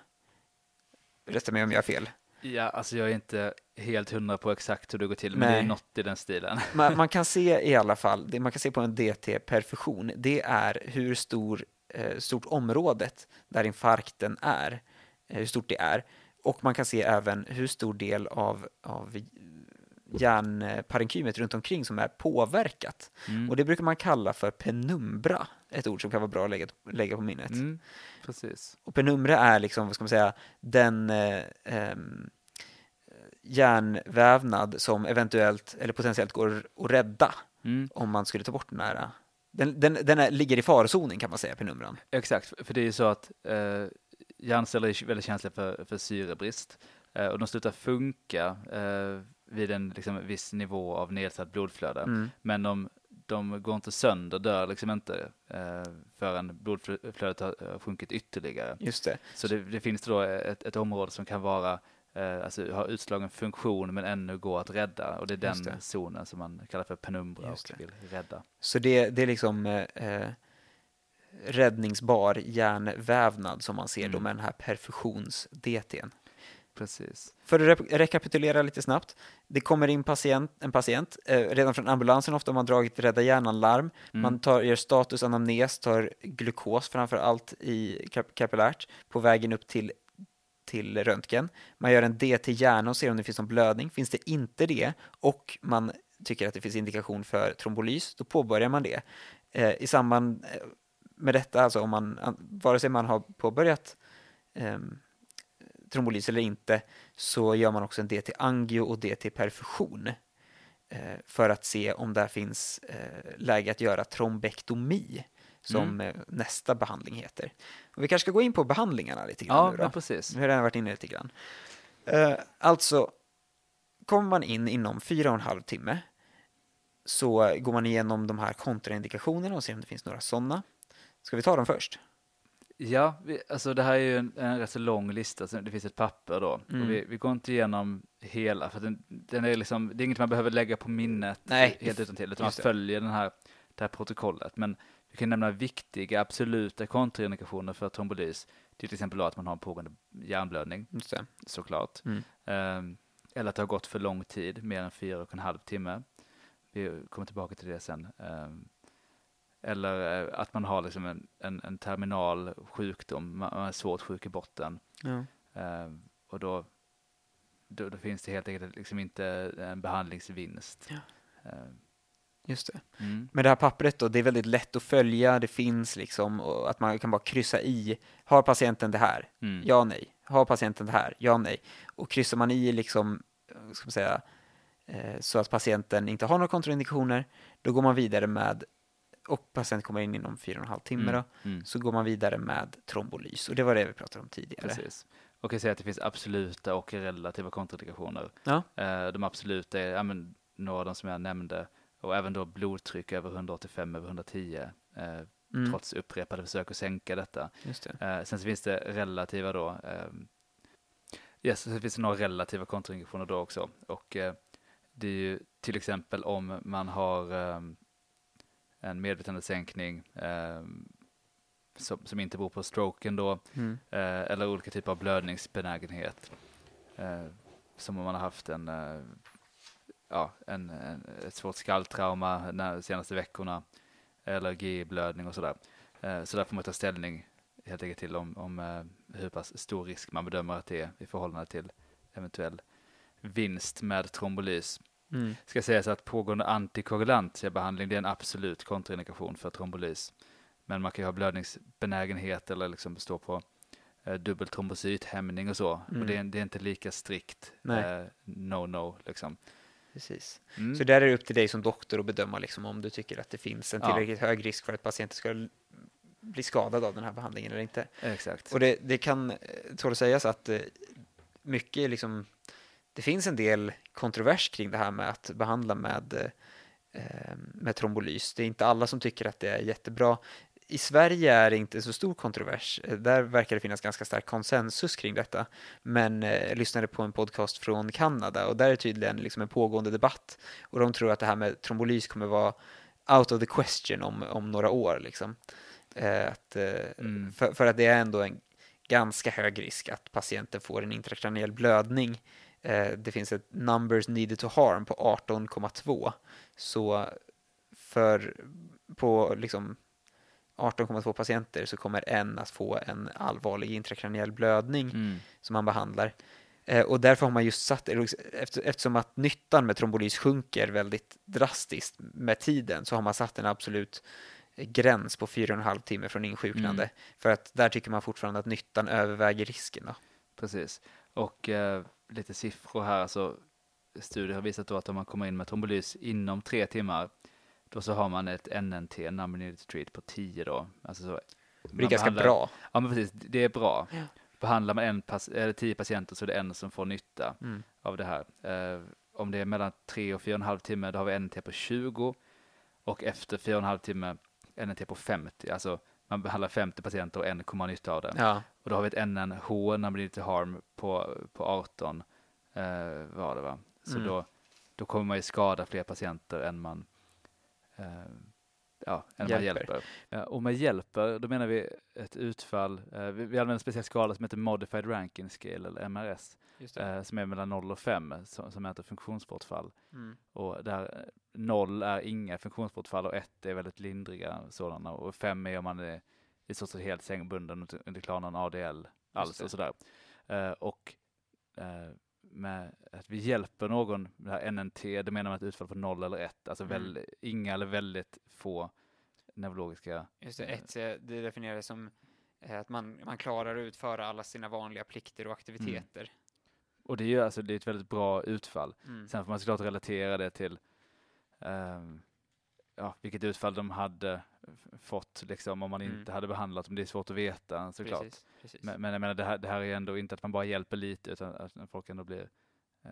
Rätta mig om jag har fel. Ja, alltså jag är inte helt hundra på exakt hur det går till, men det är något i den stilen. Man, man kan se i alla fall, det man kan se på en DT-perfusion, det är hur stor, eh, stort området där infarkten är, eh, hur stort det är. Och man kan se även hur stor del av, av hjärnparenkymet runt omkring som är påverkat. Mm. Och det brukar man kalla för penumbra, ett ord som kan vara bra att lägga, lägga på minnet. Mm, precis. Och penumbra är liksom, vad ska man säga, den eh, ehm, hjärnvävnad som eventuellt eller potentiellt går att rädda Mm. om man skulle ta bort den här. Den, den, den är, ligger i farozonen kan man säga, penumbran. Exakt, för det är ju så att eh, hjärnceller är väldigt känsliga för, för syrebrist eh, och de slutar funka eh, vid en liksom, viss nivå av nedsatt blodflöde. Mm. Men de, de går inte sönder, dör liksom inte eh, förrän blodflödet har har sjunkit ytterligare. Just det. Så det, det finns då ett, ett område som kan vara eh, alltså har utslagen funktion men ännu går att rädda. Och det är den det. zonen som man kallar för penumbra Just och det. vill rädda. Så det, det är liksom eh, eh, räddningsbar hjärnvävnad som man ser då Mm. med den här perfusions-DTn. Precis. För att rep- rekapitulera lite snabbt. Det kommer in patient, en patient, eh, redan från ambulansen ofta har man dragit rädda hjärnan-larm. Mm. Man tar, gör status, anamnes, tar glukos framför allt i kap- kapillärt på vägen upp till, till röntgen. Man gör en DT hjärna och ser om det finns någon blödning. Finns det inte det och man tycker att det finns indikation för trombolys, då påbörjar man det. Eh, I samband eh, med detta, alltså om man, vare sig man har påbörjat eh, trombolys eller inte, så gör man också en DT-angio och DT-perfusion eh, för att se om där finns eh, läge att göra trombektomi som Mm. eh, nästa behandling heter. Och vi kanske ska gå in på behandlingarna lite grann Ja, nu då. men precis. Vi har redan varit inne lite grann. Eh, alltså, kommer man in inom fyra och en halv timme så går man igenom de här kontraindikationerna och ser om det finns några sådana. Ska vi ta dem först? Ja, vi, alltså det här är ju en, en rätt så lång lista, så det finns ett papper då. Mm. Och vi, vi går inte igenom hela, för den, den är liksom, det är inget man behöver lägga på minnet Nej, helt utan till, utan man följer den här, det här protokollet. Men vi kan nämna viktiga, absoluta kontraindikationer för trombolys. Till exempel att man har en pågående hjärnblödning, såklart. Mm. Ehm, eller att det har gått för lång tid, mer än fyra och en halv timme. Vi kommer tillbaka till det sen. Ehm, eller eh, att man har liksom en, en, en terminal sjukdom, man man är svårt sjuk i botten. Ja. Ehm, och då, då, då finns det helt enkelt liksom inte en behandlingsvinst. Ja. Just det. mm. Men det här pappret då, det är väldigt lätt att följa, det finns liksom, och att man kan bara kryssa i. Har patienten det här? Mm. Ja, nej. Har patienten det här? Ja, nej. Och kryssar man i liksom, eh, ska man säga, eh, så att patienten inte har några kontraindikationer, då går man vidare med, och patienten kommer in inom fyra och en halv timme Mm. då, Mm. så går man vidare med trombolys. Och det var det vi pratade om tidigare. Precis. Och jag säger att det finns absoluta och relativa kontraindikationer. Ja. Eh, de absoluta är ja, men, några av de som jag nämnde och även då blodtryck över 185 över 110 eh, Mm, trots upprepade försök att sänka detta. det. Eh, sen så finns det relativa då. Eh, yes, sen finns det några relativa kontraindikationer då också. Och eh, det är ju till exempel om man har eh, en medvetandesänkning eh, som, som inte beror på stroken då, Mm. eh, eller olika typer av blödningsbenägenhet. Eh, som om man har haft en, eh, ja, en, en, ett svårt skalltrauma de senaste veckorna, allergiblödning och sådär. Eh, så där får man ta ställning helt enkelt till om, om eh, hur pass stor risk man bedömer att det är i förhållande till eventuell vinst med trombolys. Mm. Ska sägas att pågående antikoagulantbehandling det är en absolut kontraindikation för trombolys. Men man kan ju ha blödningsbenägenhet eller liksom stå på eh, dubbeltrombocythämning och så. Mm. Och det är, det är inte lika strikt eh, no-no liksom. Precis. Mm. Så där är det upp till dig som doktor att bedöma liksom, om du tycker att det finns en Ja. tillräckligt hög risk för att patienten ska bli skadad av den här behandlingen eller inte. Exakt. Och det, det kan eh, tål att sägas att eh, mycket liksom, det finns en del kontrovers kring det här med att behandla med, eh, med trombolys. Det är inte alla som tycker att det är jättebra. I Sverige är det inte så stor kontrovers. Eh, Där verkar det finnas ganska stark konsensus kring detta. Men eh, jag lyssnade på en podcast från Kanada och där är tydligen liksom en pågående debatt. Och de tror att det här med trombolys kommer vara out of the question om, om några år. Liksom. Eh, att, Mm. för, för att det är ändå en ganska hög risk att patienten får en intrakraniell blödning. Det finns ett numbers needed to harm på 18,2. Så för på liksom 18,2 patienter så kommer en att få en allvarlig intrakraniell blödning Mm. som man behandlar. Eh, och därför har man just satt, efter, eftersom att nyttan med trombolys sjunker väldigt drastiskt med tiden så har man satt en absolut gräns på 4,5 timme från insjuknande. Mm. För att där tycker man fortfarande att nyttan överväger risken. Då. Precis. Och eh, lite siffror här. Alltså, studier har visat då att om man kommer in med trombolys inom tre timmar, då så har man ett NNT, to treat, på 10 då. Alltså så, Det är ganska bra. Ja, men precis. Det är bra. Ja. Behandlar man en eller tio patienter så är det en som får nytta Mm. av det här. Eh, om det är mellan tre och fyra och en halv timme, då har vi NNT på 20 och efter fyra och en halv timme NNT på 50. Alltså man behandlar 50 patienter och en kommer ha nytta av det. Ja, Och då har vi ett NNH, to harm, på, på 18 eh, var det va? Så Mm. då, då kommer man ju skada fler patienter än man, ja, än Hjälper. man hjälper. Eh, och med hjälper, då menar vi ett utfall, eh, vi, vi använder en speciell skala som heter Modified Ranking Scale, eller MRS, eh, som är mellan 0 och 5, som, som mäter funktionsbortfall. Mm. Och där eh, 0 är inga funktionsbortfall och 1 är väldigt lindriga sådana och 5 är om man är i stort sett helt sängbunden och inte klarar någon ADL alls och sådär. Eh, och eh, med att vi hjälper någon, det här NNT, det menar man ett utfall på 0 eller 1, alltså Mm. väl, inga eller väldigt få neurologiska Just det, ett, eh, det definieras som eh, att man, man klarar att utföra alla sina vanliga plikter och aktiviteter. Och det är ju alltså, det är ett väldigt bra utfall. Mm. Sen får man såklart relatera det till ehm, ja, vilket utfall de hade fått liksom, om man Mm. inte hade behandlat dem. Det är svårt att veta såklart. Precis, precis. Men, men jag menar, det här, det här är ändå inte att man bara hjälper lite utan att folk ändå blir eh,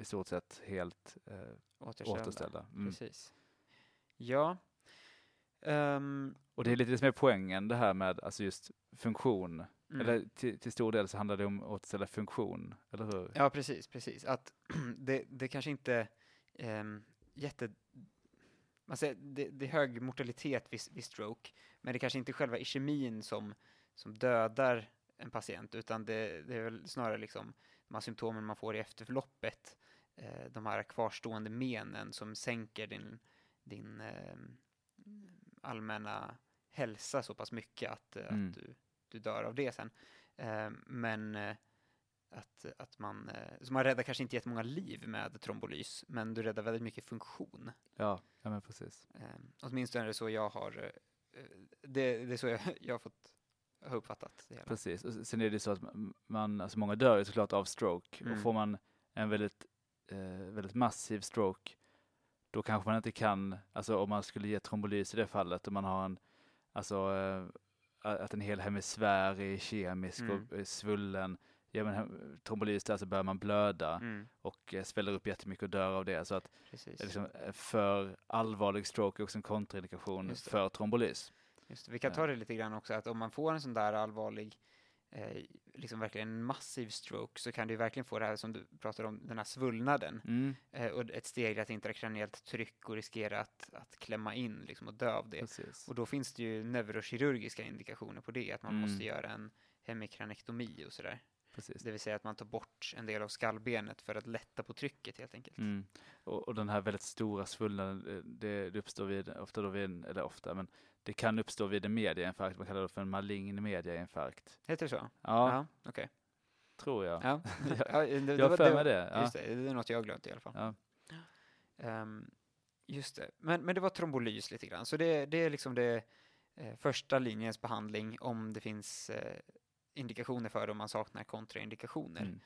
i stort sett helt eh, återställda. återställda. Mm. Precis. Ja. Ehm, Och det är lite det som är poängen det här med alltså just funktion. mm. Eller till, till stor del så handlar det om att återställa funktion, eller hur? Ja, precis, precis. Att det, det kanske inte um, jätte... Man säger, det, det är hög mortalitet vid, vid stroke, men det kanske inte är själva iskemin som, som dödar en patient, utan det, det är väl snarare liksom de här symptomen man får i efterförloppet, eh, de här kvarstående menen som sänker din, din eh, allmänna hälsa så pass mycket att, eh, Mm. att du, du dör av det sen. Eh, men eh, att, att man, eh, så man räddar kanske inte jättemånga liv med trombolys, men du räddar väldigt mycket funktion. Ja, ja men precis. Eh, åtminstone är det så jag har, eh, det, det är så jag, jag har fått har uppfattat det hela. Precis, och sen är det så att man, alltså många dör ju såklart av stroke Mm. och får man en väldigt, eh, väldigt massiv stroke då kanske man inte kan, alltså om man skulle ge trombolys i det fallet, om man har en, alltså eh, att en hel hemisfär är kemisk Mm. och är svullen, man hem- trombolys där så börjar man blöda Mm, och eh, sväller upp jättemycket och dör av det. Så att liksom, eh, för allvarlig stroke är också en kontraindikation för trombolys. Vi kan ta det lite grann också, att om man får en sån där allvarlig, eh, liksom verkligen en massiv stroke, så kan du verkligen få det här som du pratade om, den här svullnaden. Mm, Eh, och ett stegrat intrakraniellt tryck och riskera att, att klämma in liksom, och dö av det. precis. Och då finns det ju neurokirurgiska indikationer på det, att man Mm. måste göra en hemikranektomi och sådär. Precis. Det vill säga att man tar bort en del av skallbenet för att lätta på trycket helt enkelt. Mm. Och, och den här väldigt stora svullnaden, eh, det, det uppstår vid, ofta då vid, en- eller ofta, men det kan uppstå vid en mediainfarkt, man kallar det för en malign mediainfarkt. Heter det så? Ja, okej. tror jag. Ja. ja, det, det jag har för mig det. Ja. Just det, det är något jag har glömt i alla fall. Ja. Ehm, just det, men, men det var trombolys lite grann, så det, det är liksom det eh, första linjens behandling om det finns eh, indikationer för det om man saknar kontraindikationer. Mm.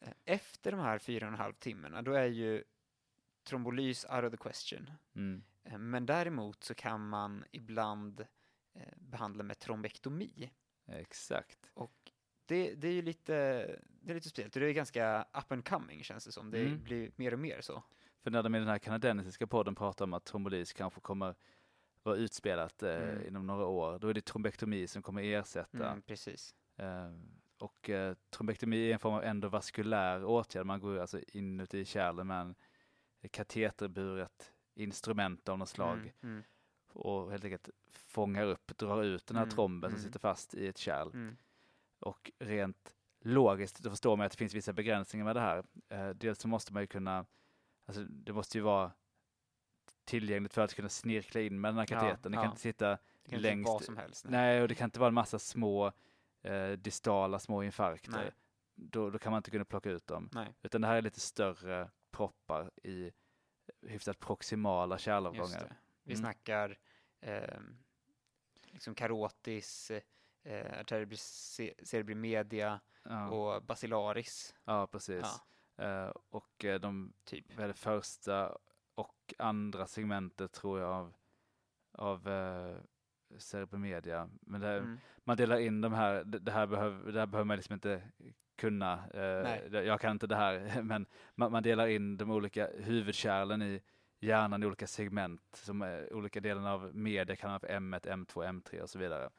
Eh, Efter de här fyra och en halv timmarna, då är ju trombolys out of the question. Mm. Eh, Men däremot så kan man ibland eh, behandla med trombektomi. Exakt. Och det, det är ju lite, det är lite speciellt, och det är ganska up and coming känns det som. Det Mm. blir mer och mer så. För när de i den här kanadensiska podden pratar om att trombolys kanske kommer vara utspelat eh, Mm. inom några år, då är det trombektomi som kommer ersätta. Mm, precis. Eh, och eh, trombektomi är en form av endovaskulär åtgärd, man går alltså inuti kärlen med en kateterburet instrument av något slag Mm, mm, och helt enkelt fångar upp, drar ut den här Mm, tromben som mm. sitter fast i ett kärl. mm. Och rent logiskt, då förstår man att det finns vissa begränsningar med det här. Eh, dels så måste man ju kunna, alltså det måste ju vara tillgängligt för att kunna snirkla in med den här Ja, katetern. Det kan ja. inte sitta Det kan inte längst, vara vad som helst. nej och det kan inte vara en massa små eh, distala små infarkter. Nej. Då, då kan man inte kunna plocka ut dem. Nej, Utan det här är lite större proppar i hyfsat proximala kärlavgångar. Vi Mm. snackar eh, liksom karotis, eh, arteria cerebri media Ja, och basilaris. ja precis. Ja, Eh, och eh, de typ. det första och andra segmentet tror jag av, av eh, cerebromedia. Men det, Mm. man delar in de här, det, det här behöver, det här behöver man liksom inte kunna. Eh, jag kan inte det här, men man, man delar in de olika huvudkärlen i hjärnan i olika segment, som är olika delarna av media man för M1, M2, M3 och så vidare.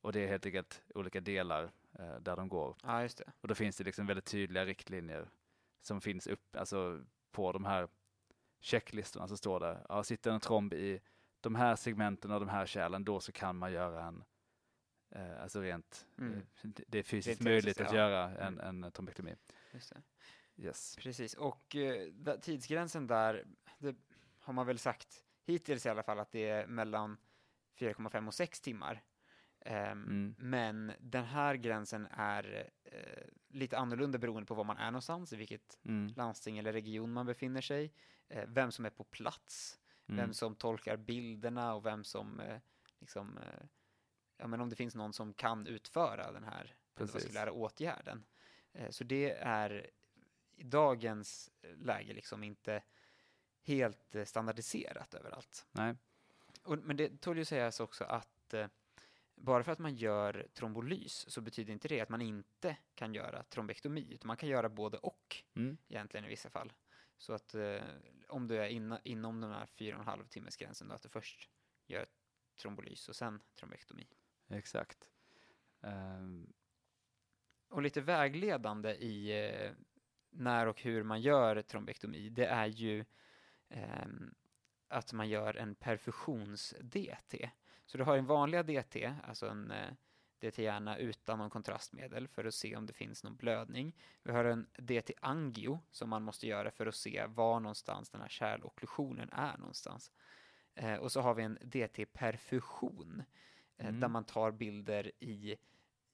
och det är helt enkelt olika delar eh, där de går. Ja. Och då finns det liksom väldigt tydliga riktlinjer som finns upp, alltså på de här checklistorna så står det, ja, sitter en tromb i de här segmenten och de här kärlen, då så kan man göra en, eh, alltså rent, Mm. eh, det är fysiskt Rent möjligt fysiskt, att ja. göra en, Mm. en trombektomi. Det. Yes. Precis, och eh, tidsgränsen där, det har man väl sagt hittills i alla fall att det är mellan 4,5 och 6 timmar. Ehm, Mm. Men den här gränsen är eh, lite annorlunda beroende på var man är någonstans, i vilket Mm. landsting eller region man befinner sig, eh, vem som är på plats, Mm. vem som tolkar bilderna och vem som eh, liksom, eh, ja men om det finns någon som kan utföra den här vaskulära åtgärden. Eh, Så det är i dagens läge liksom inte helt eh, standardiserat överallt. Nej. Och, men det tål ju sägas också att eh, bara för att man gör trombolys så betyder inte det att man inte kan göra trombektomi, utan man kan göra både och Mm. egentligen i vissa fall. Så att eh, om du är inna, inom den här fyra och en halv timmes gränsen då, att du först gör trombolys och sen trombektomi. Exakt. Ehm, Och lite vägledande i eh, när och hur man gör trombektomi, det är ju ehm, att man gör en perfusions-DT. Så du har en vanliga DT, alltså en DT-hjärna utan någon kontrastmedel för att se om det finns någon blödning. Vi har en DT-angio som man måste göra för att se var någonstans den här kärlokklusionen är någonstans. Eh, och så har vi en DT-perfusion eh, Mm. där man tar bilder i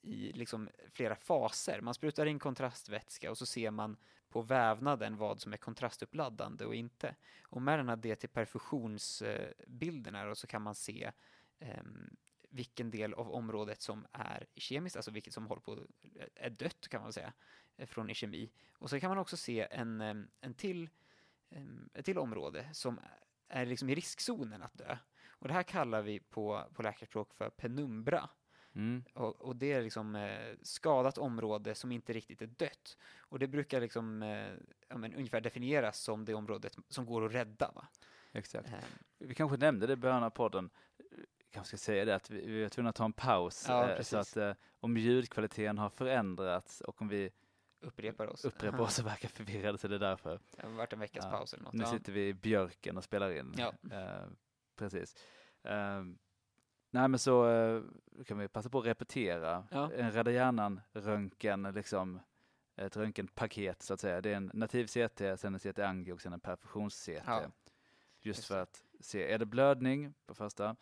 i liksom flera faser. Man sprutar in kontrastvätska och så ser man på vävnaden vad som är kontrastuppladdande och inte. Och med den här DT-perfusionsbilderna så kan man se ehm, vilken del av området som är kemiskt, alltså vilket som håller på är dött kan man säga, eh, från kemi. Och så kan man också se en, em, en till, ett till område som är liksom i riskzonen att dö. Och det här kallar vi på, på läkarspråk för penumbra. mm. Och, och det är liksom eh, skadat område som inte riktigt är dött. Och det brukar liksom eh, ja, men, ungefär definieras som det området som går att rädda. Va? Exakt. Eh, Vi kanske nämnde det i början av podden. Kanske ska säga det att vi, vi var tvungna att ta en paus. Ja, eh, så att eh, om ljudkvaliteten har förändrats och om vi upprepar oss. upprepar oss och verkar förvirrade så är det därför. Det har varit en veckas Ja, paus eller något. Nu sitter vi i björken och spelar in. Ja. Eh, precis. Eh, nej men så kan vi passa på att repetera. Ja. En Rädda Hjärnan-röntgen, liksom ett röntgenpaket så att säga. Det är en nativ CT, sen en CT-angio och sen en perfusions-CT. Ja. Just Just för att se, är det blödning på första?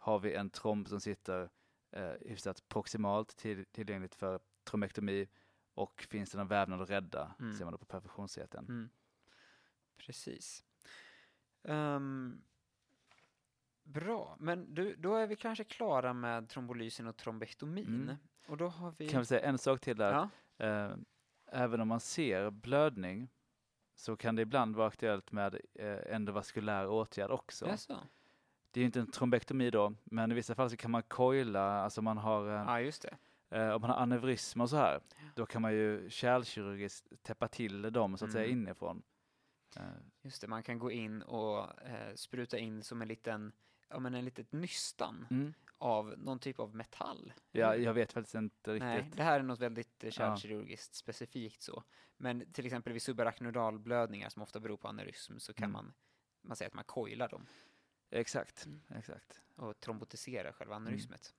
Har vi en tromb som sitter eh, hyfsat proximalt till, tillgängligt för trombektomi och finns det någon vävnad att rädda? Mm. Ser man det på perfusions-CTn. Mm. Precis. Ehm, bra, men du, då är vi kanske klara med trombolysen och trombektomin. Mm. Och då har vi... Kan vi säga en sak till där? Ja, Eh, även om man ser blödning så kan det ibland vara aktuellt med eh, endovaskulär åtgärd också. jaså? Det är ju inte en trombektomi då, men i vissa fall så kan man coila, alltså man har, eh, Ja, just det. eh, om man har aneurysm och så här, då kan man ju kärlkirurgiskt täppa till dem så att säga Mm. inifrån. Eh, Just det, man kan gå in och eh, spruta in som en liten, ja men en litet nystan mm. av någon typ av metall. Ja, jag vet faktiskt inte Nej, riktigt. det här är något väldigt kärlkirurgiskt specifikt så. Men till exempel vid subarachnoidalblödningar som ofta beror på aneurysm så kan Mm. man, man säger att man coilar dem Exakt, Mm. exakt. och trombotiserar själva aneurysmet.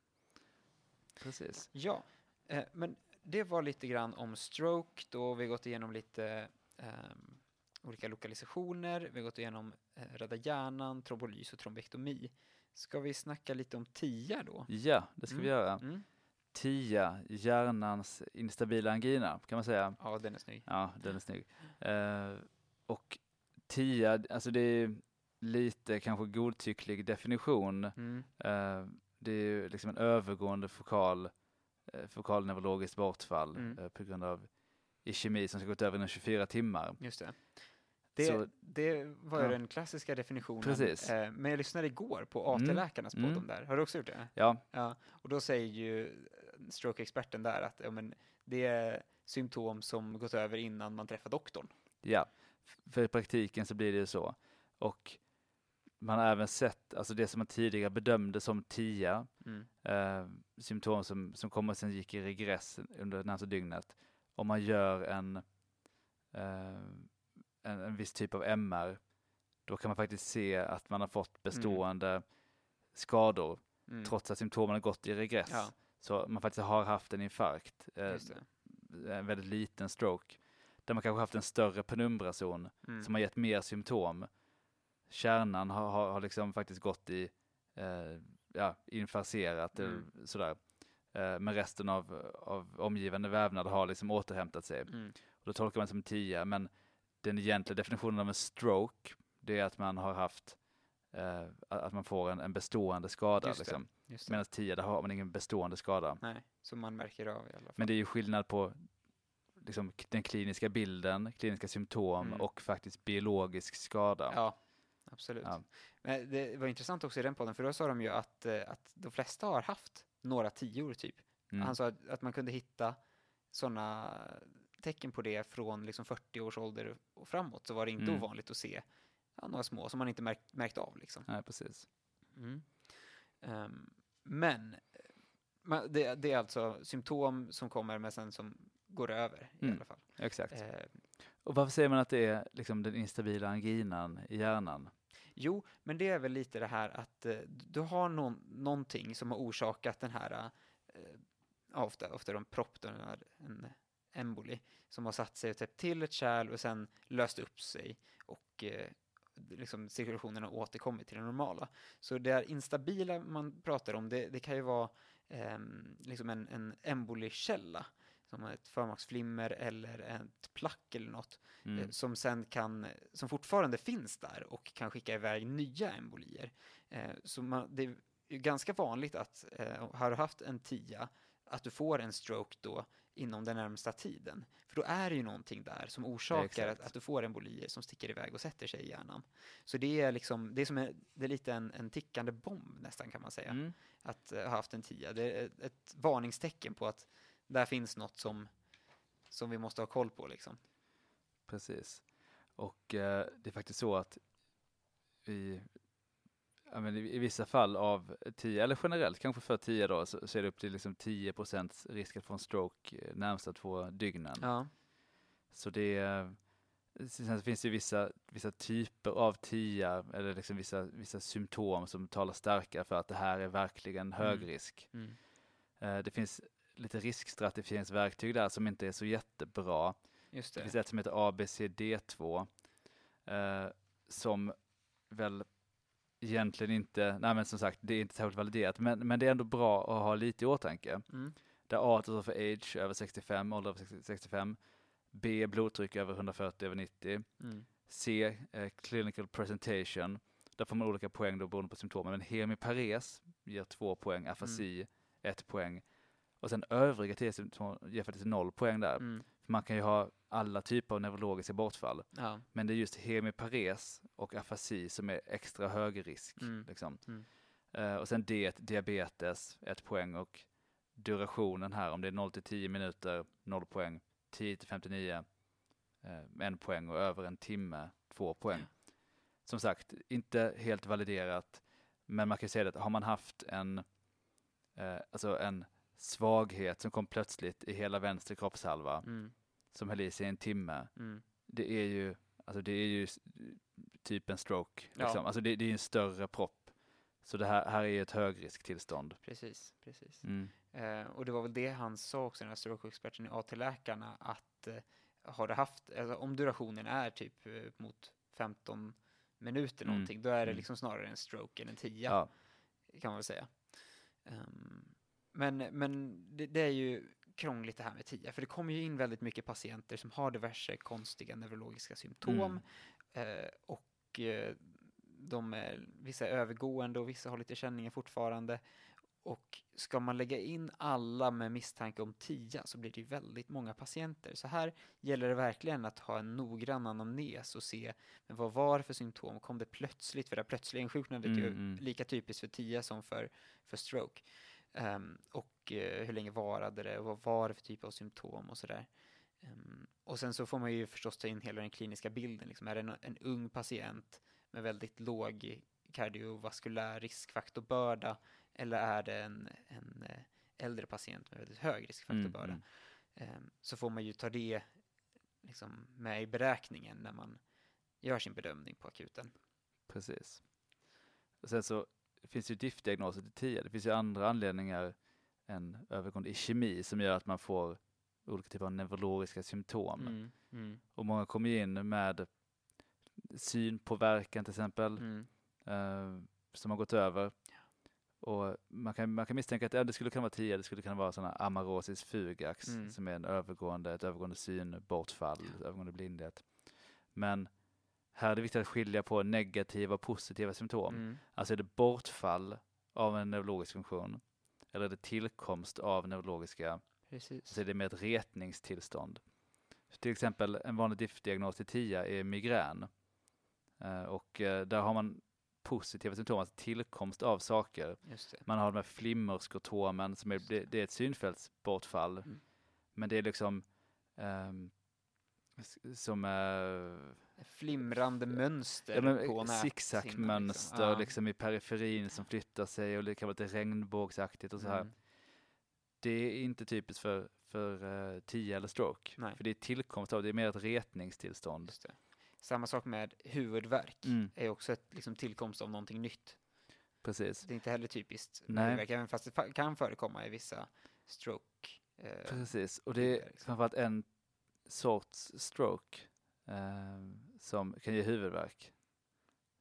Precis. Ja, eh, men det var lite grann om stroke då. Vi har gått igenom lite ehm, olika lokalisationer. Vi har gått igenom eh, rädda hjärnan, trombolys och trombektomi. Ska vi snacka lite om TIA då? Ja, det ska vi Mm. göra. Mm. TIA, hjärnans instabila angina, kan man säga. Ja, den är snygg. Ja, den är snygg. Eh, och TIA, alltså det är lite kanske godtycklig definition. Mm. Eh, det är ju liksom en övergående fokal, eh, fokalneurologiskt bortfall Mm. eh, på grund av ischemi som ska gått över inom 24 timmar. Just det. Det, Så- det var ju Ja. den klassiska definitionen. Precis. Eh, men jag lyssnade igår på AT-läkarnas Mm. podd Mm. om det här. Har du också gjort det? Ja, Ja, och då säger ju stroke-experten där att ja, men det är symptom som gått över innan man träffar doktorn. ja. För i praktiken så blir det ju så. Och man har även sett, alltså det som man tidigare bedömde som TIA, Mm. eh, symptom som, som kommer sen gick i regress under det närmaste dygnet. Om man gör en, eh, en, en viss typ av MR, då kan man faktiskt se att man har fått bestående skador Mm. trots att symptomen har gått i regress. Ja, Så man faktiskt har haft en infarkt, eh, en väldigt liten stroke, där man kanske haft en större penumberazon Mm. som har gett mer symptom. Kärnan har, har, har liksom faktiskt gått i, eh, ja, infarserat eller Mm. sådär. Eh, men resten av, av omgivande vävnad har liksom återhämtat sig. Mm. Och då tolkar man det som 10, men den egentliga definitionen av en stroke, det är att man har haft, eh, att man får en, en bestående skada. Just det. Liksom. Just. Medan 10, där har man ingen bestående skada. Nej, som man märker av i alla fall. Men det är ju skillnad på liksom, den kliniska bilden, kliniska symptom Mm. och faktiskt biologisk skada. Ja, absolut. Ja. Men det var intressant också i den podden, för då sa de ju att, eh, att de flesta har haft några tior typ. Mm. Han sa att, att man kunde hitta sådana tecken på det från liksom 40 års ålder och framåt, så var det inte Mm. ovanligt att se ja, några små som man inte märkt, märkt av. Liksom. Nej, precis. Mm. Ehm, men man, det, det är alltså symptom som kommer, men sen som går över i Mm. alla fall. Exakt. Eh, Och varför säger man att det är liksom den instabila anginan i hjärnan? Jo, men det är väl lite det här att eh, du har någon, någonting som har orsakat den här, eh, ofta, ofta de propp, den en emboli, som har satt sig och täppt till ett kärl och sen löst upp sig och eh, liksom cirkulationen har återkommit till det normala. Så det här instabila man pratar om, det, det kan ju vara eh, liksom en, en embolikälla, som ett förmaksflimmer eller ett plack eller något eh, Mm. som sen kan, som fortfarande finns där och kan skicka iväg nya embolier. Eh, Så man, det är ganska vanligt att, eh, har du haft en TIA, att du får en stroke då inom den närmsta tiden. För då är det ju någonting där som orsakar att, att du får embolier som sticker iväg och sätter sig i hjärnan. Så det är liksom, det är som en, det är lite en, en tickande bomb nästan kan man säga, Mm. att ha haft en TIA. Det är ett, ett varningstecken på att där finns något som, som vi måste ha koll på liksom. Precis. Och eh, det är faktiskt så att i, men i, vissa fall av 10, eller generellt kanske för 10 då, så, så är det upp till liksom 10 risk att få en stroke eh, närmsta två dygnen. Ja. Så det är, sen finns det vissa, vissa typer av TIA eller liksom vissa, vissa symptom som talar starkare för att det här är verkligen hög Mm. risk. Mm. Eh, Det finns lite riskstratifieringsverktyg där som inte är så jättebra. Just Det det. finns ett som heter ABCD2 eh, som väl egentligen inte, nej men som sagt det är inte särskilt validerat men, men det är ändå bra att ha lite i åtanke. Mm. Där A står för age över 65, ålder över 60 65, B blodtryck över 140 över 90, Mm. C eh, clinical presentation, där får man olika poäng då beroende på symptomen, men hemipares ger två poäng, afasi ett poäng och sen övriga TS-symptom ger faktiskt noll poäng där. Mm. För man kan ju ha alla typer av neurologiska bortfall, Ja. men det är just hemipares och afasi som är extra hög risk. Mm. Liksom. Mm. Eh, och sen D, diabetes, ett poäng och durationen här, om det är 0 till 10 minuter, noll poäng, 10 till 59, eh, en poäng och över en timme, två poäng. Som sagt, inte helt validerat, men man kan ju säga att har man haft en, eh, alltså en svaghet som kom plötsligt i hela vänster kroppshalva, Mm. som höll i sig en timme, Mm. det är ju, alltså det är ju typ en stroke. Ja. Liksom. Alltså det, det är en större propp. Så det här, här är ju ett högrisktillstånd. Precis, precis. Mm. Eh, och det var väl det han sa också, den här stroke-experten i AT-läkarna, att eh, har du haft, alltså, om durationen är typ eh, mot 15 minuter Mm. någonting, då är det Mm. liksom snarare en stroke än en tia, Ja. kan man väl säga. Ehm, men men det, det är ju krångligt det här med TIA, för det kommer ju in väldigt mycket patienter som har diverse konstiga neurologiska symptom Mm. eh, och eh, de är, vissa är övergående och vissa har lite känningar fortfarande. Och ska man lägga in alla med misstanke om TIA så blir det ju väldigt många patienter. Så här gäller det verkligen att ha en noggrann anamnes och se men vad var det för symptom? Kom det plötsligt? För det plötsliga insjuknandet är ju Mm, mm. lika typiskt för TIA som för, för stroke. Ehm, och eh, hur länge varade det? Och vad var det för typ av symptom och sådär. Ehm, och sen så får man ju förstås ta in hela den kliniska bilden. Liksom. Är det en, en ung patient med väldigt låg kardiovaskulär riskfaktorbörda eller är det en, en eh, äldre patient med väldigt hög riskfaktorbörda. Mm, Ehm, Så får man ju ta det liksom med i beräkningen när man gör sin bedömning på akuten. Precis. Och sen så finns det ju diffdiagnoser till TIA. Det finns ju andra anledningar än övergående i kemi som gör att man får olika typer av neurologiska symptom. Mm, mm, Och många kommer in med synpåverkan till exempel, mm. eh, som har gått över. Och man kan, man kan misstänka att ja, det skulle kunna vara TIA, det skulle kunna vara sådana amarosis fugax Mm. som är en övergående, ett övergående synbortfall, övergående blindhet. Men här är det viktigt att skilja på negativa och positiva symptom. Mm. Alltså är det bortfall av en neurologisk funktion eller är det tillkomst av neurologiska, Precis. så är det mer ett retningstillstånd. Så till exempel en vanlig diffdiagnos till TIA är migrän. Eh, Och eh, där har man positiva symptom, alltså tillkomst av saker. Man har de här flimmerskotomen, som är, det, det är ett synfältsbortfall. Mm. Men det är liksom s- som eh, Flimrande mönster Ja, på men näthinnan. zigzagmönster Liksom. Ja. liksom i periferin som flyttar sig och det kan vara lite regnbågsaktigt och så här. Mm. Det är inte typiskt för, för uh, TIA eller stroke. Nej. För det är tillkomst av, det är mer ett retningstillstånd. Samma sak med huvudvärk. Mm. är också ett liksom, tillkomst av någonting nytt. Precis. Det är inte heller typiskt Nej. huvudvärk, även fast det kan förekomma i vissa stroke. Eh, Precis. Och det är liksom. framförallt en sorts stroke eh, som kan ge huvudvärk.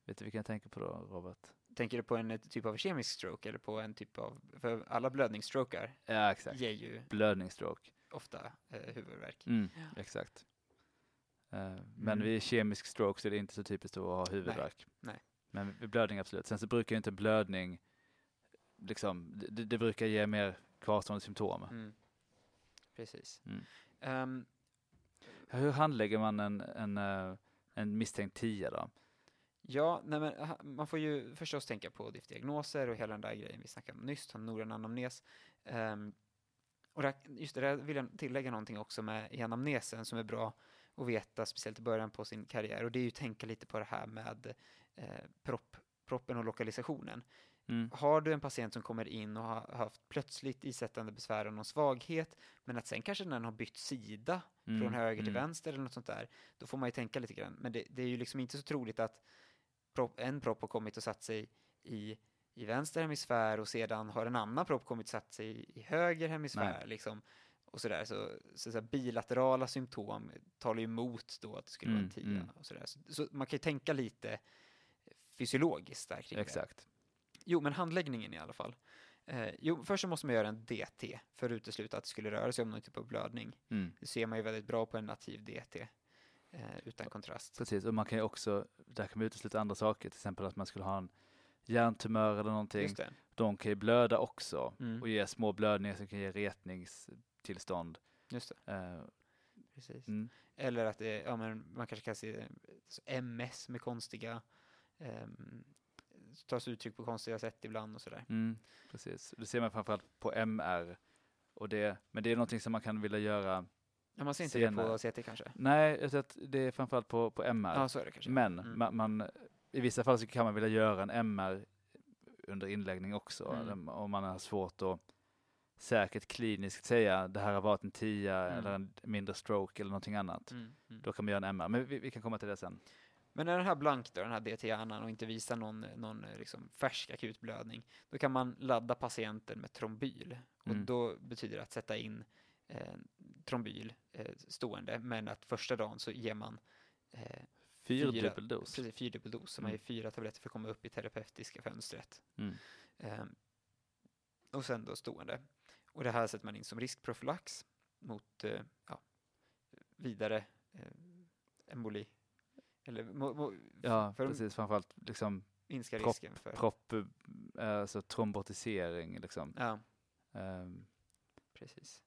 Vet du vilken jag tänker på då, Robert? Tänker du på en eh, typ av kemisk stroke eller på en typ av, för alla blödningsstrokar Ja, exakt. ger ju Blödningsstroke. ofta eh, huvudvärk. Mm, exakt. Eh, Men Mm. vid kemisk stroke så är det inte så typiskt att ha huvudvärk. nej. Men vid blödning absolut. Sen så brukar ju inte blödning, liksom, det, det brukar ge mer kvarstående symptom. Mm. Precis. Mm. Ehm, Hur handlägger man en, en, eh, en misstänkt TIA då? ja, nej men, man får ju förstås tänka på diagnoser och hela den där grejen vi snackade om nyss, han en noggrann anamnes. Um, och där, just det, där vill jag tillägga någonting också med i anamnesen som är bra att veta, speciellt i början på sin karriär, och det är ju att tänka lite på det här med eh, propp, proppen och lokalisationen. Mm. Har du en patient som kommer in och har haft plötsligt isättande besvär och någon svaghet, men att sen kanske den har bytt sida Mm, från höger till mm. vänster eller något sånt där, då får man ju tänka lite grann. Men det, det är ju liksom inte så troligt att propp, en propp har kommit och satt sig i, i vänster hemisfär och sedan har en annan propp kommit och satt sig i, i höger hemisfär. Nej. Liksom, och sådär. Så, så, så bilaterala symptom talar ju emot då att det skulle vara en Mm, tia. mm. Och sådär. Så, så man kan ju tänka lite fysiologiskt där kring det. Jo, men handläggningen i alla fall. Eh, jo, först så måste man göra en DT för att utesluta att det skulle röra sig om någon typ av blödning. Mm. Det ser man ju väldigt bra på en nativ DT eh, utan kontrast. Precis, och man kan ju också, där kan man utesluta andra saker, till exempel att man skulle ha en hjärntumör eller någonting. De kan ju blöda också Mm. och ge små blödningar som kan ge retningstillstånd. Just det, Eh, precis. mm. Eller att det, ja, men man kanske kan se MS med konstiga, um, tas uttryck på konstiga sätt ibland och sådär. Mm, precis. Det ser man framförallt på MR. Och det, men det är någonting som man kan vilja göra. Ja, man ser inte det Senare. på CT kanske? Nej, att det är framförallt på, på MR. Ja, så är det kanske. men Mm. man, man, i vissa fall så kan man vilja göra en MR under inläggning också. Mm. Om man har svårt att säkert kliniskt säga det här har varit en TIA Mm. eller en mindre stroke eller någonting annat. Mm, mm. Då kan man göra en MR. Men vi, vi kan komma till det sen. Men när den här blank då, den här DT-hjärnan och inte visar någon, någon eh, liksom färsk akut blödning, då kan man ladda patienten med trombyl. Och Mm. då betyder det att sätta in eh, trombyl eh, stående, men att första dagen så ger man eh, Fyrdubbel dos. precis, fyrdubbel dos, så man Mm. ger fyra tabletter för att komma upp i terapeutiska fönstret. Mm. Eh, och sen då stående. Och det här sätter man in som riskprofylax mot eh, ja, vidare eh, emboli. Eller mo, mo, Ja, för precis. Framförallt liksom minska propp- risken för... propp, eh, alltså trombotisering liksom. Ja, Ehm, precis.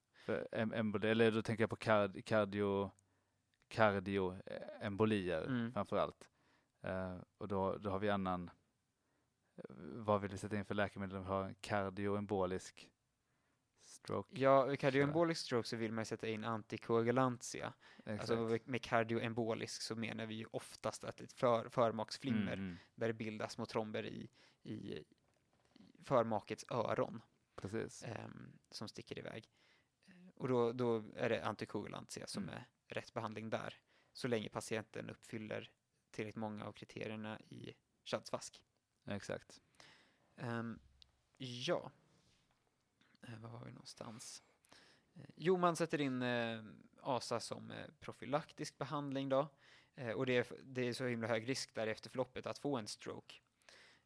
emboli, eller då tänker jag på kard, cardio, kardioembolier Mm. framförallt. Uh, och då, då har vi annan, eh, vad vill vi sätta in för läkemedel? Vi har en kardioembolisk stroke. Ja, vid cardioembolisk stroke så vill man sätta in antikoagulantia. Exakt. Alltså med kardioembolisk så menar vi ju oftast att ett för, förmaksflimmer Mm, mm. där det bildas små tromber i, i, förmakets öron Precis. ehm, som sticker iväg. Och då, då är det antikoagulantia som Mm. är rätt behandling där. Så länge patienten uppfyller tillräckligt många av kriterierna i Shadsvask. Exakt. Ehm, ja, uh, var har vi någonstans? Eh, jo, man sätter in eh, ASA som eh, profylaktisk behandling då. Eh, och det är, det är så himla hög risk där efter förloppet att få en stroke.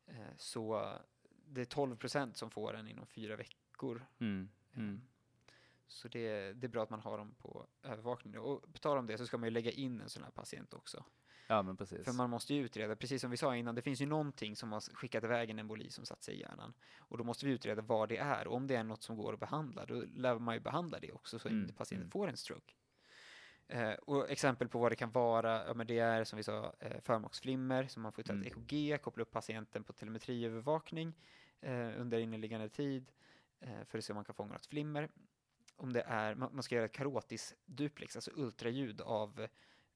Eh, så eh, det är 12 procent som får den inom fyra veckor. Mm. Mm. Så det, det är bra att man har dem på övervakning. Och på tal om det så ska man ju lägga in en sån här patient också. Ja, men precis. För man måste ju utreda, precis som vi sa innan, det finns ju någonting som har skickat iväg en emboli som satt sig i hjärnan. Och då måste vi utreda vad det är. Och om det är något som går att behandla, då lär man ju behandla det också så att Mm, patienten mm. får en stroke. Eh, och exempel på vad det kan vara, ja, men det är som vi sa eh, förmaksflimmer, så man får ta ett Mm. EKG, koppla upp patienten på telemetriövervakning eh, under inneliggande tid eh, för att se om man kan fånga något flimmer. Om det är, man, man ska göra ett karotisduplex, alltså ultraljud av,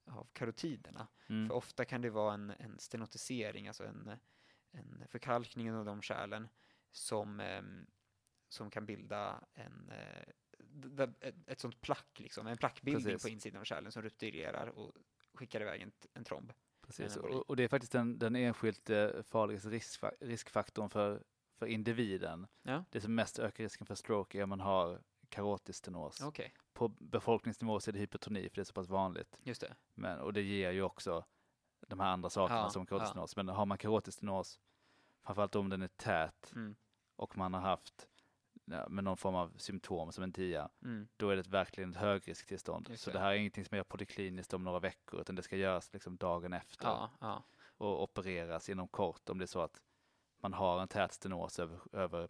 av karotiderna. Mm. För ofta kan det vara en, en stenotisering, alltså en, en förkalkning av de kärlen som, ehm, som kan bilda en, eh, ett, ett sånt plack, liksom, en plackbildning Precis. på insidan av kärlen som rupturerar och skickar iväg en, en tromb. Precis, och, och det är faktiskt den, den enskilt eh, farligaste riskfa- riskfaktorn för, för individen. Ja, Det som mest ökar risken för stroke är om man har karotisstenos. okej, På befolkningsnivå så är det hypertoni för det är så pass vanligt. just det. Men, och det ger ju också de här andra sakerna Ja, som karotisstenos. Men har man karotisstenos, framförallt om den är tät Mm, och man har haft ja, med någon form av symptom som en tia, mm, då är det verkligen ett högrisktillstånd. Just Så det. det här är ingenting som jag polikliniskt om några veckor, utan det ska göras liksom dagen efter ja, ja, och opereras inom kort om det är så att man har en tät stenos över, över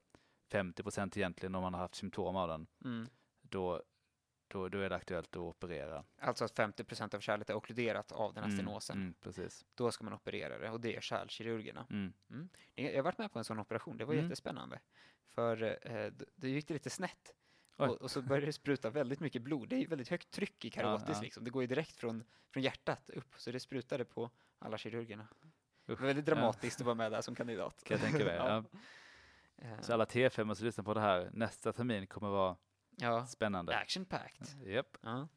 50 procent egentligen om man har haft symptom av den. mm. Då, då, då är det aktuellt att operera. Alltså att 50% av kärlet är okkluderat av den här stenosen. Mm, mm, precis. Då ska man operera det och det är kärlkirurgerna. Mm. Mm. Jag har varit med på en sån operation, det var Mm. jättespännande. För eh, d- det gick det lite snett. Och, och så började det spruta väldigt mycket blod. Det är väldigt högt tryck i karotis Ja, ja. liksom. Det går ju direkt från, från hjärtat upp, så det sprutade på alla kirurgerna. Det Usch. var väldigt dramatiskt att vara med där som kandidat. Kan jag tänka mig. ja. Eh, Så alla T5 som lyssnar på det här nästa termin kommer vara ja. spännande. Action packed. Japp. Ja.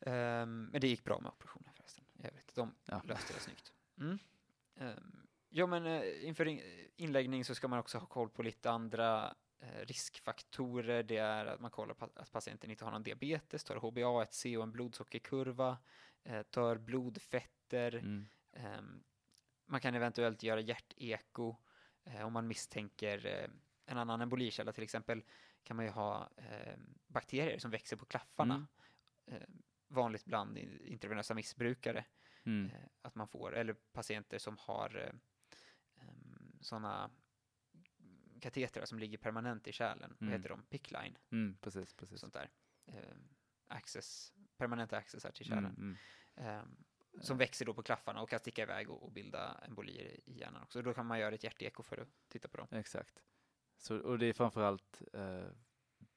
Ehm, men det gick bra med operationen förresten. Jag vet, de Ja. löste det snyggt. Mm. Ehm, ja, men eh, inför in- inläggning så ska man också ha koll på lite andra eh, riskfaktorer. Det är att man kollar på att patienten inte har någon diabetes, tar HbA1c och en blodsockerkurva, eh, tar blodfetter. Mm. Ehm, man kan eventuellt göra hjärteko om man misstänker eh, en annan embolikälla. Till exempel kan man ju ha eh, bakterier som växer på klaffarna. Mm. Eh, vanligt bland intravenösa missbrukare Mm. eh, att man får, eller patienter som har eh, sådana katetrar som ligger permanent i kärlen. Vad Mm. heter de? Pickline, Mm. Precis, precis. sånt där. Eh, access, permanenta accessar till Mm. kärlen. Mm. Eh, som växer då på klaffarna och kan sticka iväg och, och bilda embolier i- hjärnan också. Då kan man göra ett hjärteko för att titta på dem. Exakt. Så, och det är framförallt eh,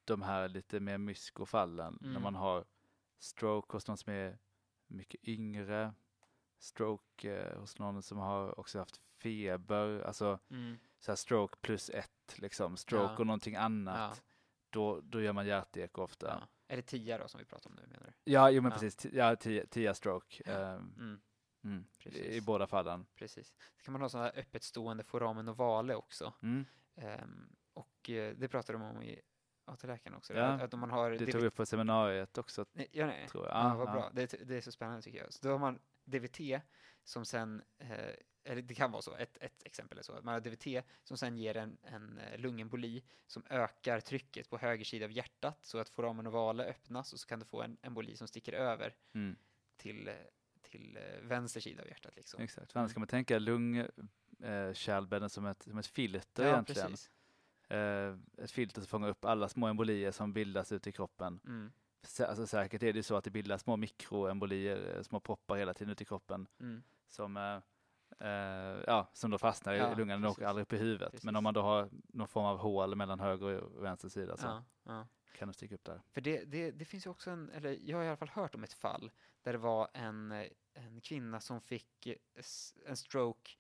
de här lite mer myskofallen när Mm. man har stroke hos någon som är mycket yngre, stroke eh, hos någon som har också haft feber, alltså så här stroke plus ett, liksom stroke Ja. och någonting annat. Ja. Då, då gör man hjärteko ofta. Ja. Är det tia då som vi pratar om nu menar du? Ja, jo men Ja. precis. Ja, tia, tia stroke. Ja. ehm, Mm, mm. I, båda fallen. precis. Så kan man ha sådana här öppet stående foramen ovale också. Mm. Ehm, och eh, det pratade de om i AT-läkaren också. Ja, att, man har Det tog vi på seminariet också, Nej, ja, nej. tror jag. Ja, vad ja. bra. Det, är- det är så spännande tycker jag. Så då har man DVT som sen, eh, eller det kan vara så, ett, ett exempel är så, att man har DVT som sen ger en, en eh, lungemboli som ökar trycket på höger sida av hjärtat så att foramen ovale öppnas och så kan du få en emboli som sticker över Mm. till, eh, till eh, vänster sida av hjärtat. Liksom. Exakt, för annars kan man tänka lungkärlbädden som ett, som ett filter Ja, egentligen. Eh, ett filter som fångar upp alla små embolier som bildas ute i kroppen. Mm, Sä- Alltså, säkert är det så att det bildas små mikroembolier, eh, små proppar hela tiden ute i kroppen mm, som, eh, eh, ja, som då fastnar Ja, i lungan och precis. aldrig upp i huvudet. Precis. Men om man då har någon form av hål mellan höger och vänster sida så Ja, ja. kan det sticka upp där. För det, det, det finns ju också en, eller jag har i alla fall hört om ett fall där det var en, en kvinna som fick en stroke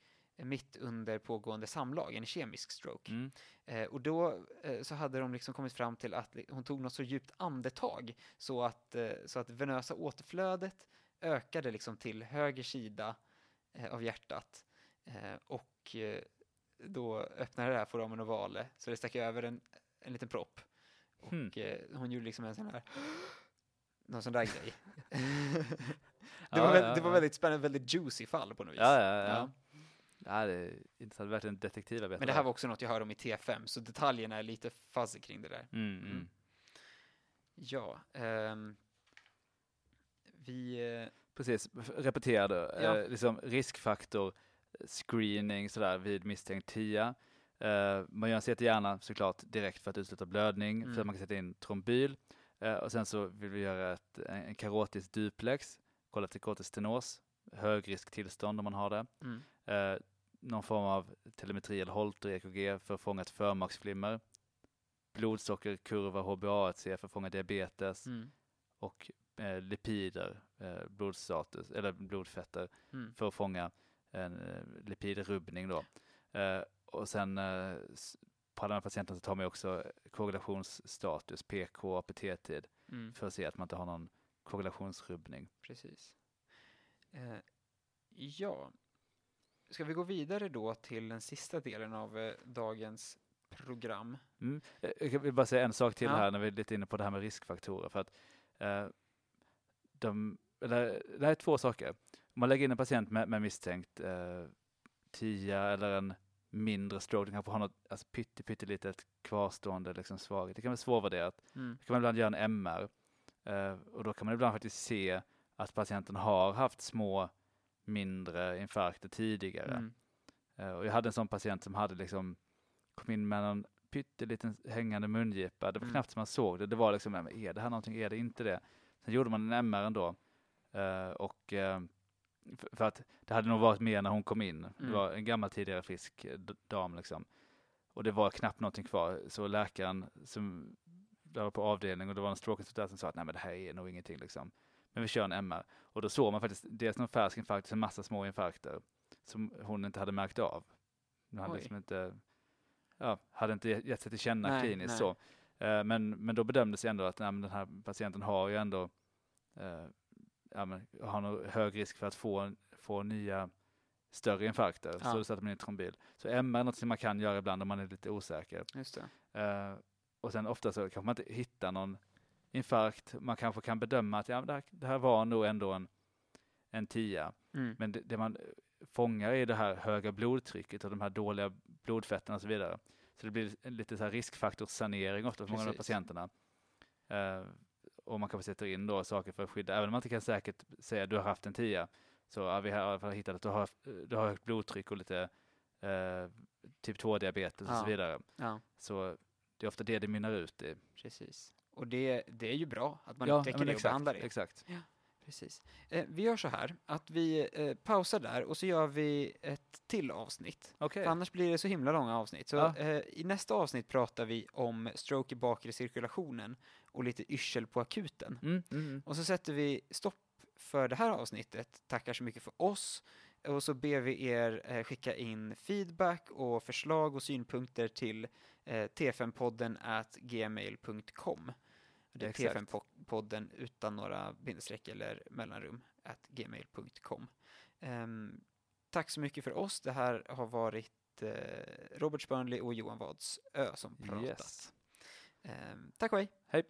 mitt under pågående samlag, en kemisk stroke. Mm. Eh, och då eh, så hade de liksom kommit fram till att hon tog något så djupt andetag så att, eh, så att venösa återflödet ökade liksom till höger sida av hjärtat. Eh, och eh, då öppnade det här foramen ovale så det stack över en, en liten propp. Och Hmm. eh, hon gjorde liksom en sån här någon sån där grej. det, var, ja, det var väldigt spännande, väldigt juicy fall på något vis. Ja, ja, ja. Ja, det är intressant. Verkligen detektivarbete. Men det här var också något jag hörde om i T5, så detaljerna är lite fuzzy kring det där. Mm, mm. Mm. Ja, ehm, vi... Precis, F- repetera då. Ja. Eh, liksom riskfaktor, screening sådär vid misstänkt TIA. Eh, man gör en CT-hjärna såklart direkt för att utesluta blödning, Mm. för att man kan sätta in trombyl. Eh, och sen så vill vi göra ett, en, en karotisk duplex, kolla efter karotisk stenos, högrisktillstånd om man har det. mm, Eh, någon form av telemetri eller Holter EKG för att fånga ett förmaksflimmer. Blodsockerkurva HbA1c för att fånga diabetes mm, och eh, lipider, eh, blodstatus, eller blodfetter mm, för att fånga en eh, lipidrubbning då. Eh, och sen eh, på alla patienterna så tar man också koagulationsstatus, PK, APT-tid, mm, för att se att man inte har någon koagulationsrubbning. precis. Eh, ja, ska vi gå vidare då till den sista delen av eh, dagens program? Mm. Eh, Jag vill bara säga en sak till Ja. här när vi är lite inne på det här med riskfaktorer. För att, eh, de, eller, det här är två saker. Om man lägger in en patient med, med misstänkt eh, TIA eller en mindre stroke, den kanske har något alltså, pytte, pyttelitet kvarstående liksom, svaghet. Det kan vara svårvärderat. Mm, Då kan man ibland göra en MR eh, och då kan man ibland faktiskt se att patienten har haft små mindre infarkter tidigare. mm, Eh, Och jag hade en sån patient som hade liksom, kom in med en pytteliten hängande mungipa. Det var Mm. knappt som man såg det. Det var liksom, är det här någonting, är det inte det? Sen gjorde man en MR ändå. Eh, och eh, för- för att det hade nog varit mer när hon kom in. Det Mm. var en gammal tidigare frisk dam liksom. Och det var knappt någonting kvar. Så läkaren som var på avdelning och det var en strokekonsultant som sa att nej men det här är nog ingenting liksom. Men vi kör en MR. Och då såg man faktiskt dels någon färsk infarkt, en massa små infarkter som hon inte hade märkt av. Hon hade Oj. liksom inte, ja, hade inte gett sig till känna Nej, kliniskt nej. så. Eh, Men, men då bedömdes ändå att nej, den här patienten har ju ändå eh, ja, men, har nog hög risk för att få, få nya större infarkter. Ja. Så då sätter man in trombil. Så MR är något som man kan göra ibland om man är lite osäker. Eh, och sen ofta så kanske man inte hittar någon infarkt. Man kanske kan bedöma att ja, det, här, det här var nog ändå en, en tia. Mm, Men det, det man fångar är det här höga blodtrycket och de här dåliga blodfetterna och så vidare. Så det blir lite så här riskfaktorssanering ofta för många av patienterna. Eh, och man kanske sätter in då saker för att skydda, även om man inte kan säkert säga att du har haft en tia. Så ja, vi har i alla fall hittat att du har, du har högt blodtryck och lite eh, typ 2-diabetes och Ja. så vidare. ja, Så det är ofta det det mynnar ut i. precis. Och det, det är ju bra att man ja, upptäcker det och behandlar det. Exakt. Precis. Eh, vi gör så här att vi eh, pausar där och så gör vi ett till avsnitt. Okej. För annars blir det så himla långa avsnitt. Så Ja. eh, i nästa avsnitt pratar vi om stroke i bakre cirkulationen och lite yrsel på akuten. Mm, mm. Och så sätter vi stopp för det här avsnittet, tackar så mycket för oss och så ber vi er eh, skicka in feedback och förslag och synpunkter till eh, t5podden at gmail.com. Det är Exakt. t5podden utan några bindestreck eller mellanrum at gmail.com. Ehm, tack så mycket för oss. Det här har varit eh, Robert Spörnli och Johan Wadsö som pratat. Yes. Ehm, tack och hej! Hej.